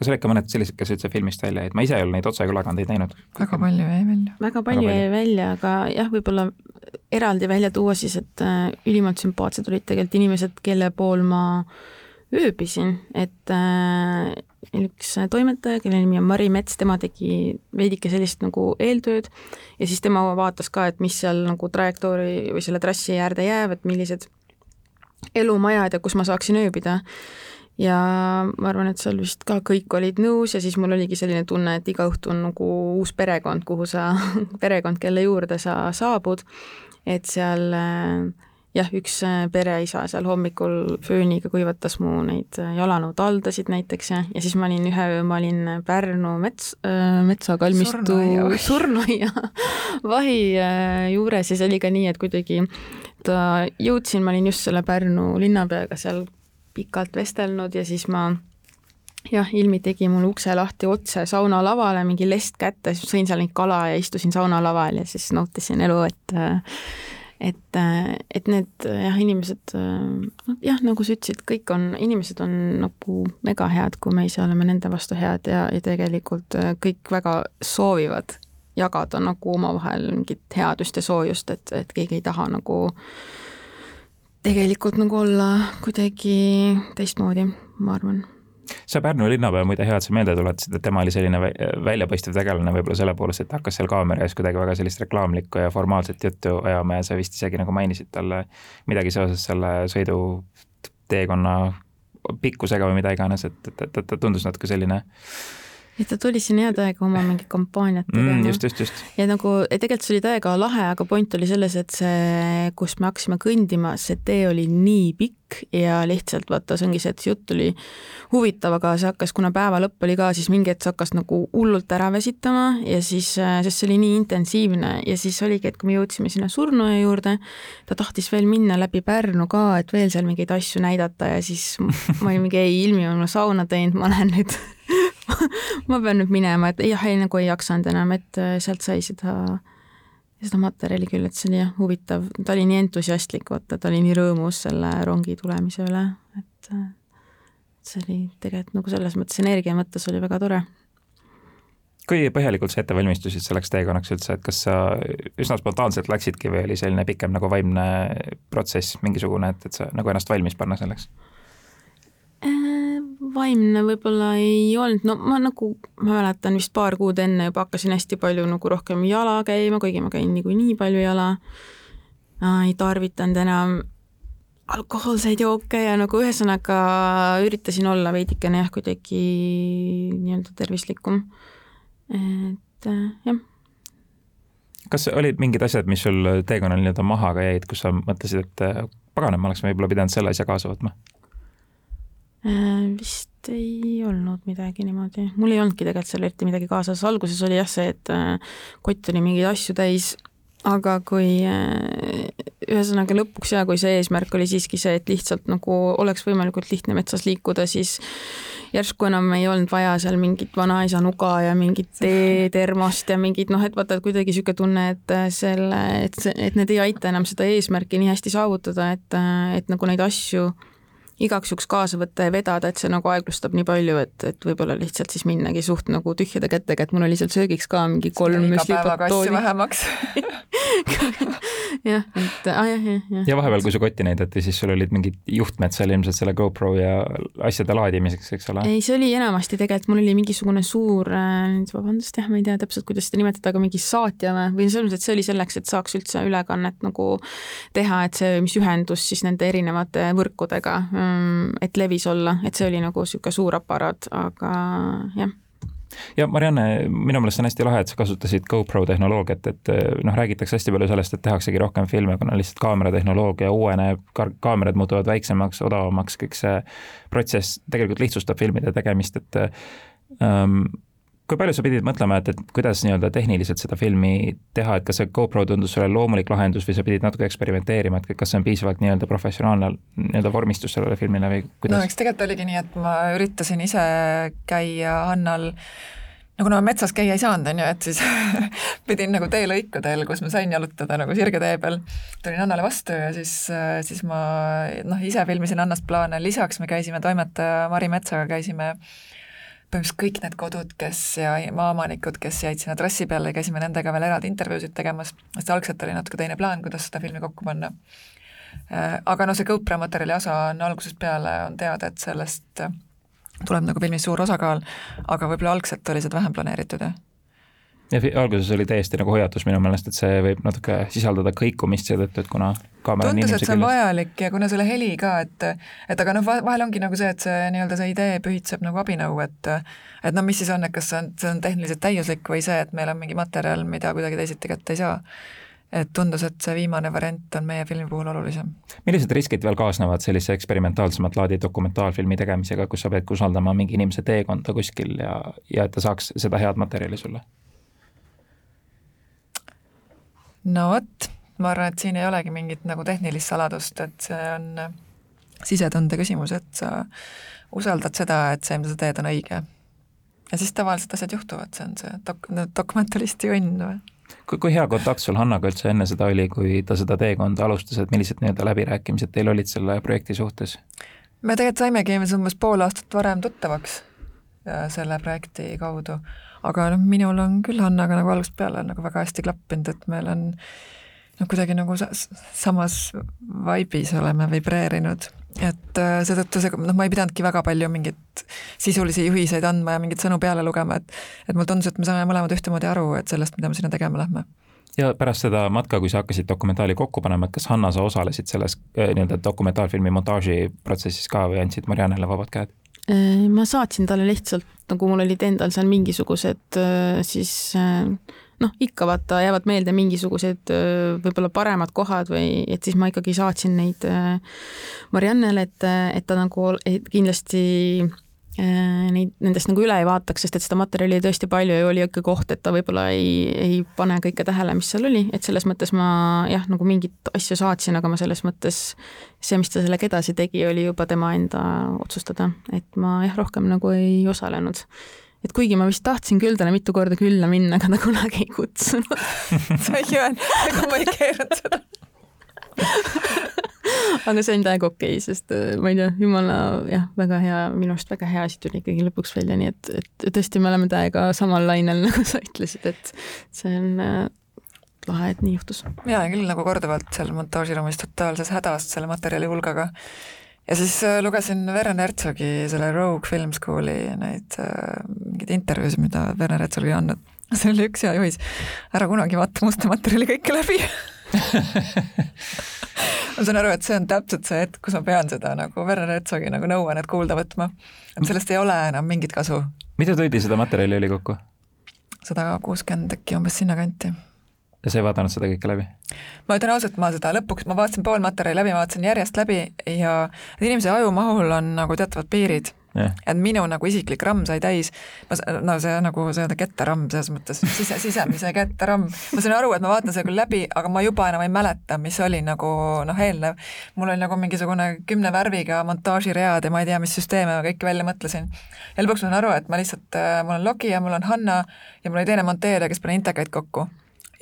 Kas olid ka mõned sellised, kes üldse filmist välja jäid, ma ise ei ole neid otseülekandeid näinud. väga palju jäi välja. väga palju jäi välja, aga jah, võib-olla eraldi välja tuua siis, et äh, ülimalt sümpaatsed olid tegelikult inimesed, kelle pool ma ööbisin, et äh, üks toimetaja, kelle nimi on Mari Mets, tema tegi veidike sellist nagu eeltööd ja siis tema vaatas ka, et mis seal nagu trajektoori või selle trassi äärde jääb, et millised elumajad ja kus ma saaksin ööbida. Ja ma arvan, et seal vist ka kõik olid nõus ja siis mul oligi selline tunne, et iga õhtu on nagu uus perekond, kuhu sa, perekond, kelle juurde sa saabud, et seal äh, jah, üks äh, pereisa seal hommikul fööniga kuivatas mu neid äh, jalanõutaldasid näiteks ja, ja siis ma olin ühe öö, ma olin Pärnu mets äh,, metsakalmistu surnuaia vahi äh, juures ja see oli ka nii, et kuidagi ta jõudsin, ma olin just selle Pärnu linnapeaga seal pikalt vestelnud ja siis ma jah, Ilmi tegi mul ukse lahti otse saunalavale, mingi lest kätte, siis sõin seal neid kala ja istusin saunalaval ja siis nautisin elu, et et, et need jah, inimesed, noh jah, nagu sa ütlesid, kõik on, inimesed on nagu mega head, kui me ise oleme nende vastu head ja, ja tegelikult kõik väga soovivad jagada nagu omavahel mingit headust ja soojust, et, et keegi ei taha nagu tegelikult nagu olla kuidagi teistmoodi, ma arvan. Sa Pärnu linnapea muide hea, et sa meelde tuletasid, et tema oli selline väljapaistev tegelane võib-olla selle poolest, et hakkas seal kaamera ees kuidagi väga sellist reklaamlikku ja formaalset juttu ajama ja sa vist isegi nagu mainisid talle midagi seoses selle sõiduteekonna pikkusega või mida iganes, et, et, et ta tundus natuke selline et ta tuli siin hea täiega oma mingit kampaaniat tegema mm,. just, just, just. ja nagu tegelikult see oli täiega lahe, aga point oli selles, et see, kus me hakkasime kõndima, see tee oli nii pikk ja lihtsalt vaata, see ongi see, et see jutt oli huvitav, aga see hakkas, kuna päeva lõpp oli ka, siis mingi hetk see hakkas nagu hullult ära väsitama ja siis, sest see oli nii intensiivne ja siis oligi, et kui me jõudsime sinna surnuaia juurde, ta tahtis veel minna läbi Pärnu ka, et veel seal mingeid asju näidata ja siis ma olin mingi ei, ilmi on sauna teinud, ma lähen nüüd ma pean nüüd minema, et jah, ei nagu ei jaksanud enam, et äh, sealt sai seda, seda materjali küll, et see oli jah huvitav, ta oli nii entusiastlik, vaata, ta oli nii rõõmus selle rongi tulemise üle, et äh, see oli tegelikult nagu selles mõttes energia mõttes oli väga tore kui põhjalikult sa ette valmistusid selleks teekonnaks üldse, et kas sa üsna spontaanselt läksidki või oli selline pikem nagu vaimne protsess mingisugune, et, et sa nagu ennast valmis panna selleks? Vaimne võib-olla ei olnud, no ma nagu, ma mäletan vist paar kuud enne juba hakkasin hästi palju nagu rohkem jala käima, kuigi ma käin niikuinii palju jala. ei tarvitanud enam alkohoolseid jooke ja nagu ühesõnaga üritasin olla veidikene jah, kuidagi nii-öelda tervislikum. et jah kas olid mingid asjad, mis sul teekonnal nii-öelda maha ka jäid, kus sa mõtlesid, et pagan, et ma oleks võib-olla pidanud selle asja kaasa võtma? Äh, vist ei olnud midagi niimoodi, mul ei olnudki tegelikult seal eriti midagi kaasas, alguses oli jah see, et äh, kott oli mingeid asju täis, aga kui äh, ühesõnaga lõpuks ja kui see eesmärk oli siiski see, et lihtsalt nagu oleks võimalikult lihtne metsas liikuda, siis järsku enam ei olnud vaja seal mingit vanaisa nuga ja mingit teetermost ja mingit noh, et vaata, et kuidagi niisugune tunne, et selle, et see, et need ei aita enam seda eesmärki nii hästi saavutada, et, et nagu neid asju igaks juhuks kaasa võtta ja vedada, et see nagu aeglustab nii palju, et, et võib-olla lihtsalt siis minnagi suht nagu tühjade kätega, et mul oli seal söögiks ka mingi kolm müslipatooni. vähemaks jah, et ah, jah, jah, jah. ja vahepeal, kui su kotti näidati, siis sul olid mingid juhtmed seal ilmselt selle GoPro ja asjade laadimiseks, eks ole? ei, see oli enamasti tegelikult, mul oli mingisugune suur, äh, vabandust jah, ma ei tea täpselt, kuidas seda nimetada, aga mingi saatja või, või selles mõttes, et see oli selleks, et saaks üldse ülekannet nagu teha, et see, mis ühendus siis nende erinevate võrkudega Mm, et levis olla, et see oli nagu niisugune suur aparaat, aga jah. Ja Marianne, minu meelest on hästi lahe, et sa kasutasid GoPro tehnoloogiat, et noh, räägitakse hästi palju sellest, et tehaksegi rohkem filme, kuna lihtsalt kaameratehnoloogia uueneb, kaamerad muutuvad väiksemaks, odavamaks, kõik see protsess tegelikult lihtsustab filmide tegemist, et ähm, kui palju sa pidid mõtlema, et, et kuidas nii-öelda tehniliselt seda filmi teha, et kas see GoPro tundus sulle loomulik lahendus või sa pidid natuke eksperimenteerima, et kas see on piisavalt nii-öelda professionaalne nii-öelda vormistus sellele filmile või kuidas? no eks tegelikult oligi nii, et ma üritasin ise käia Hannal no kuna ma metsas käia ei saanud, on ju, et siis pidin nagu teelõikudel, kus ma sain jalutada nagu sirgetee peal, tulin Annale vastu ja siis, siis ma noh, ise filmisin Annast plaane, lisaks me käisime toimetaja Mari Metsaga, käisime äh, põhimõtteliselt kõik need kodud, kes ja maaomanikud, kes jäid sinna trassi peale, käisime nendega veel eraldi intervjuusid tegemas, sest algselt oli natuke teine plaan, kuidas seda filmi kokku panna. Äh, aga no see GoPro materjali osa on algusest peale, on teada, et sellest tuleb nagu filmis suur osakaal, aga võib-olla algselt oli seda vähem planeeritud, jah ja alguses oli täiesti nagu hoiatus minu meelest, et see võib natuke sisaldada kõikumist seetõttu, et kuna kaamera tundus, et see on vajalik ja kuna selle heli ka, et et aga noh, vahel ongi nagu see, et see nii-öelda see idee pühitseb nagu abinõu, et et no mis siis on, et kas see on, see on tehniliselt täiuslik või see, et meil on mingi materjal, mida kuidagi teisiti kätte ei saa et tundus, et see viimane variant on meie filmi puhul olulisem. millised riskid veel kaasnevad sellise eksperimentaalsemat laadi dokumentaalfilmi tegemisega, kus sa pead usaldama mingi inimese teekonda kuskil ja, ja et ta saaks seda head materjali sulle? No vot, ma arvan, et siin ei olegi mingit nagu tehnilist saladust, et see on äh, sisetunde küsimus, et sa usaldad seda, et see, mida sa teed, on õige. ja siis tavaliselt asjad juhtuvad, see on see dok-, dokumentalisti õnn või? kui, kui hea kontakt sul Hannaga üldse enne seda oli, kui ta seda teekonda alustas, et millised nii-öelda läbirääkimised teil olid selle projekti suhtes? me tegelikult saimegi umbes pool aastat varem tuttavaks selle projekti kaudu aga noh, minul on küll Hannaga nagu algusest peale nagu väga hästi klappinud, et meil on noh, kuidagi nagu samas vaibis oleme vibreerinud, et äh, seetõttu see, noh, ma ei pidanudki väga palju mingeid sisulisi juhiseid andma ja mingeid sõnu peale lugema, et et mulle tundus, et me saame mõlemad ühtemoodi aru, et sellest, mida me sinna tegema lähme ja pärast seda matka, kui sa hakkasid dokumentaali kokku panema, et kas Hanna, sa osalesid selles äh, nii-öelda dokumentaalfilmi montaaži protsessis ka või andsid Mariannele vabad käed? Ma saatsin talle lihtsalt, nagu mul olid endal seal mingisugused äh, siis noh, ikka vaata, jäävad meelde mingisugused võib-olla paremad kohad või et siis ma ikkagi saatsin neid Mariannele, et, et ta nagu et kindlasti Äh, neid, nendest nagu üle ei vaataks, sest et seda materjali oli tõesti palju ja oli ikka koht, et ta võib-olla ei, ei pane kõike tähele, mis seal oli, et selles mõttes ma jah, nagu mingit asja saatsin, aga ma selles mõttes see, mis ta sellega edasi tegi, oli juba tema enda otsustada, et ma jah, rohkem nagu ei osalenud. Et kuigi ma vist tahtsin küll talle mitu korda külla minna, aga ta kunagi ei kutsunud. Sa ei öelnud, ega ma ei keeranud seda aga see on täiega okei okay,, sest äh, ma ei tea, jumala jah, väga hea, minu arust väga hea asi tuli ikkagi lõpuks välja, nii et, et tõesti, me oleme täiega samal lainel, nagu sa ütlesid, et see on äh, lahe, et nii juhtus. olin küll nagu korduvalt seal montaažiruumis totaalses hädas selle materjali hulgaga ja siis äh, lugesin Werner Herzogi selle Rogue Film School'i neid mingeid intervjuusid, mida Werner Herzog oli andnud. seal oli üks hea juhis, ära kunagi vaata musta materjali kõike läbi ma saan aru, et see on täpselt see hetk, kus ma pean seda nagu Werner Herzogi nagu nõuannet kuulda võtma. et sellest ei ole enam mingit kasu. mida tundi seda materjali oli kokku? sada kuuskümmend äkki umbes sinnakanti. ja sa ei vaadanud seda kõike läbi? ma ütlen ausalt, ma seda lõpuks, ma vaatasin pool materjali läbi, ma vaatasin järjest läbi ja inimese ajumahul on nagu teatavad piirid Yeah. et minu nagu isiklik ramm sai täis, ma, no see nagu see kettaramm selles mõttes, sise, sisemise kettaramm, ma sain aru, et ma vaatan selle küll läbi, aga ma juba enam ei mäleta, mis oli nagu noh, eelnev. mul oli nagu mingisugune kümne värviga montaažiread ja ma ei tea, mis süsteeme ma kõiki välja mõtlesin. ja lõpuks ma saan aru, et ma lihtsalt, äh, mul on Logi ja mul on Hanna ja mul oli teine monteerija, kes pani intekaid kokku.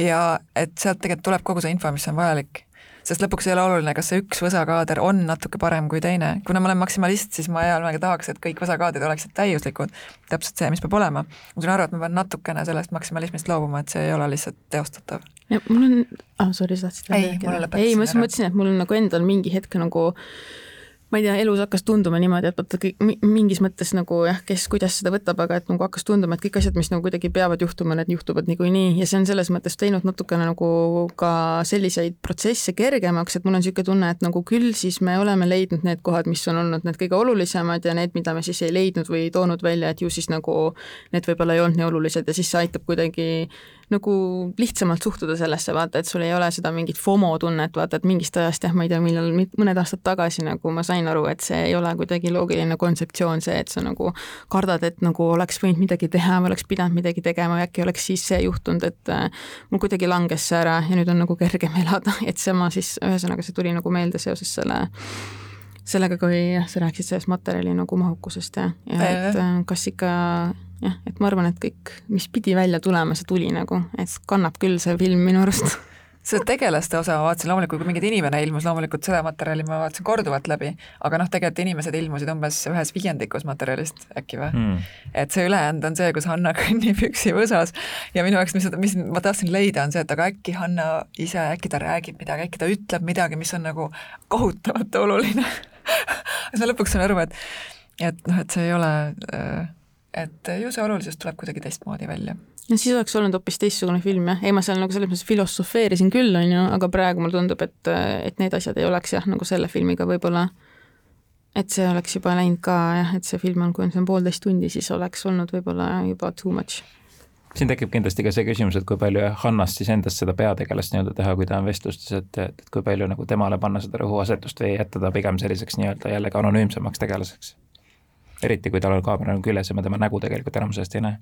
ja et sealt tegelikult tuleb kogu see info, mis on vajalik sest lõpuks ei ole oluline, kas see üks võsakaader on natuke parem kui teine. kuna ma olen maksimalist, siis ma hea meelega tahaks, et kõik võsakaadrid oleksid täiuslikud, täpselt see, mis peab olema. ma saan aru, et ma pean natukene sellest maksimalismist loobuma, et see ei ole lihtsalt teostatav. mul on, ah sorry, sa tahtsid ei, mul lõpetasin ei, ma mõtlesin, et mul on nagu endal mingi hetk nagu ma ei tea, elus hakkas tunduma niimoodi, et vaata kõik mingis mõttes nagu jah, kes kuidas seda võtab, aga et nagu hakkas tunduma, et kõik asjad, mis nagu kuidagi peavad juhtuma, need juhtuvad niikuinii. Ja see on selles mõttes teinud natukene nagu ka selliseid protsesse kergemaks, et mul on niisugune tunne, et nagu küll siis me oleme leidnud need kohad, mis on olnud need kõige olulisemad ja need, mida me siis ei leidnud või toonud välja, et ju siis nagu need võib-olla ei olnud nii olulised ja siis see aitab kuidagi nagu lihtsamalt suhtuda sellesse, vaata, et sul ei ole seda mingit FOMO tunnet, vaata, et mingist ajast jah, ma ei tea, millal, mõned aastad tagasi nagu ma sain aru, et see ei ole kuidagi loogiline kontseptsioon, see, et sa nagu kardad, et nagu oleks võinud midagi teha või oleks pidanud midagi tegema ja äkki oleks siis see juhtunud, et äh, mul kuidagi langes see ära ja nüüd on nagu kergem elada, et sama siis, ühesõnaga see tuli nagu meelde seoses selle sellega, kui jah, sa rääkisid sellest materjali nagu mahukusest ja, ja et äh, kas ikka jah, et ma arvan, et kõik, mis pidi välja tulema, see tuli nagu, et kannab küll see film minu arust. Seda tegelaste osa ma vaatasin loomulikult, kui mingi inimene ilmus, loomulikult seda materjali ma vaatasin korduvalt läbi, aga noh, tegelikult inimesed ilmusid umbes ühes viiendikus materjalist äkki või? Mm.. et see ülejäänud on see, kus Hanna kõnnib üksi võsas. Ja minu jaoks, mis, mis ma tahtsin leida, on see, et aga äkki Hanna ise, äkki ta räägib midagi, äkki ta ütleb midagi, mis on nagu kohutavalt oluline. Siis ma lõpuks saan aru, et et noh, et see ei ole äh, et ju see olulisus tuleb kuidagi teistmoodi välja. no siis oleks olnud hoopis teistsugune film jah, ei ma seal nagu selles mõttes filosofeerisin küll, on ju, aga praegu mulle tundub, et, et need asjad ei oleks jah, nagu selle filmiga võib-olla, et see oleks juba läinud ka jah, et see film on, kui on, see on poolteist tundi, siis oleks olnud võib-olla juba too much. Siin tekib kindlasti ka see küsimus, et kui palju Hannast siis endast seda peategelast nii-öelda teha, kui ta on vestlustes, et, et kui palju nagu temale panna seda rõhuasetust või jätta ta pigem selliseks nii-öelda jällegi anonüümsemaks tegelaseks eriti kui tal on kaamera nagu küljes ja me tema nägu tegelikult enamuse eest ei näe.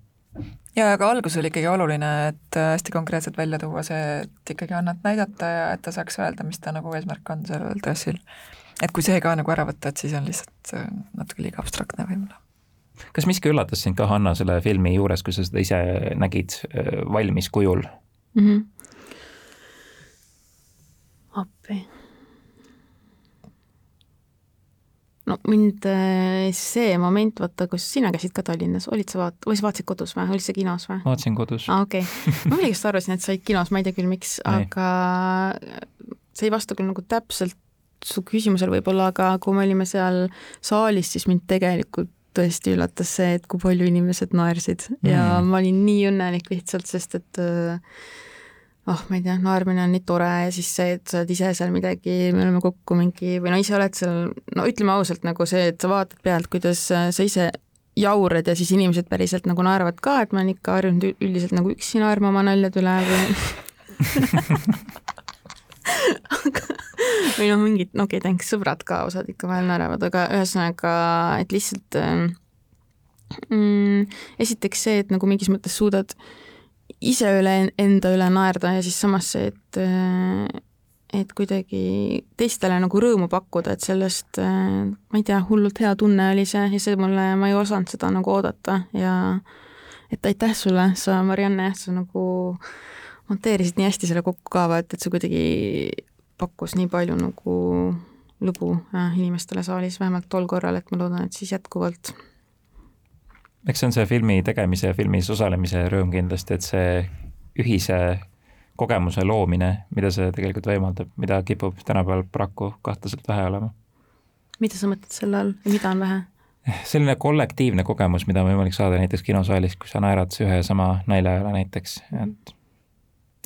ja aga alguses oli ikkagi oluline, et äh, hästi konkreetselt välja tuua see, et ikkagi Annat näidata ja et ta saaks öelda, mis ta nagu eesmärk on sellel dressil. et kui see ka nagu ära võtta, et siis on lihtsalt äh, natuke liiga abstraktne võib-olla kas miski üllatas sind ka, Hanna, selle filmi juures, kui sa seda ise nägid äh, valmis kujul mm? -hmm. appi no mind äh, see moment, vaata, kus sina käisid ka Tallinnas, olid sa vaat-, või sa vaatasid kodus või, olid sa kinos või? vaatasin kodus. aa, okei okay.. ma millegipärast arvasin, et sa olid kinos, ma ei tea küll, miks, aga see ei vasta küll nagu täpselt su küsimusele võib-olla, aga kui me olime seal saalis, siis mind tegelikult tõesti üllatas see, et kui palju inimesed naersid mm. ja ma olin nii õnnelik lihtsalt, sest et äh, oh, ma ei tea, naermine on nii tore ja siis see, et sa oled ise seal midagi, me oleme kokku mingi või no ise oled seal, no ütleme ausalt nagu see, et sa vaatad pealt, kuidas sa ise jaurad ja siis inimesed päriselt nagu naeravad ka, et ma olen ikka harjunud üldiselt nagu üksi naerma oma naljade üle või aga või noh, mingid, no okei okay,, thanks, sõbrad ka osad ikka vahel naeravad, aga ühesõnaga, et lihtsalt mm, esiteks see, et nagu mingis mõttes suudad ise üle enda üle naerda ja siis samas see, et et kuidagi teistele nagu rõõmu pakkuda, et sellest, äh, ma ei tea, hullult hea tunne oli see ja see mulle, ma ei osanud seda nagu oodata ja et aitäh sulle, sa, Marianne, sa nagu monteerisid nii hästi selle kokku ka, et, et see kuidagi pakkus nii palju nagu lõbu äh, inimestele saalis, vähemalt tol korral, et ma loodan, et siis jätkuvalt. Eks see on see filmi tegemise ja filmis osalemise rõõm kindlasti, et see ühise kogemuse loomine, mida see tegelikult võimaldab, mida kipub tänapäeval paraku kahtlaselt vähe olema. mida sa mõtled selle all ja mida on vähe? selline kollektiivne kogemus, mida on võimalik saada näiteks kinosaalis, kui sa naerad ühe ja sama nalja üle näiteks, et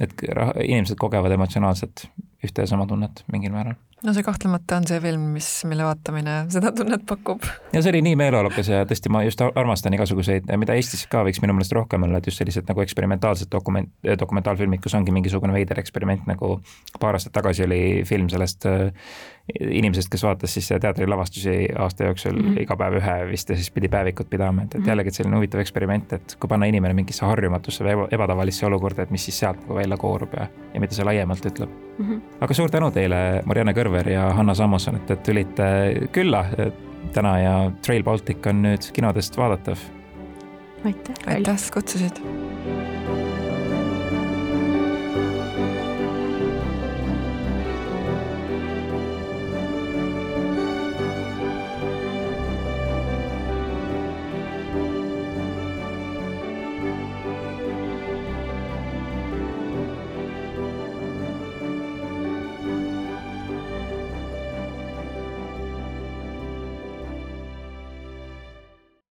et inimesed kogevad emotsionaalselt ühte ja sama tunnet mingil määral no see kahtlemata on see film, mis, mille vaatamine seda tunnet pakub. ja see oli nii meeleolukas ja tõesti, ma just armastan igasuguseid, mida Eestis ka võiks minu meelest rohkem olla, et just sellised nagu eksperimentaalsed dokument, dokumentaalfilmid, kus ongi mingisugune veider eksperiment, nagu paar aastat tagasi oli film sellest äh, inimesest, kes vaatas siis teatrilavastusi aasta jooksul mm -hmm. iga päev ühe vist ja siis pidi päevikut pidama, et, et mhm. jällegi selline huvitav eksperiment, et kui panna inimene mingisse harjumatusse või ebatavalisse olukorda, et mis siis sealt nagu välja koorub ja, ja mida see laiemalt ütleb mm. -hmm. aga suur tänu teile, Marianne Kõrver ja Hanna Sammoson, et, et tulite külla täna ja Trail Baltic on nüüd kinodest vaadatav. aitäh. aitäh, et kutsusid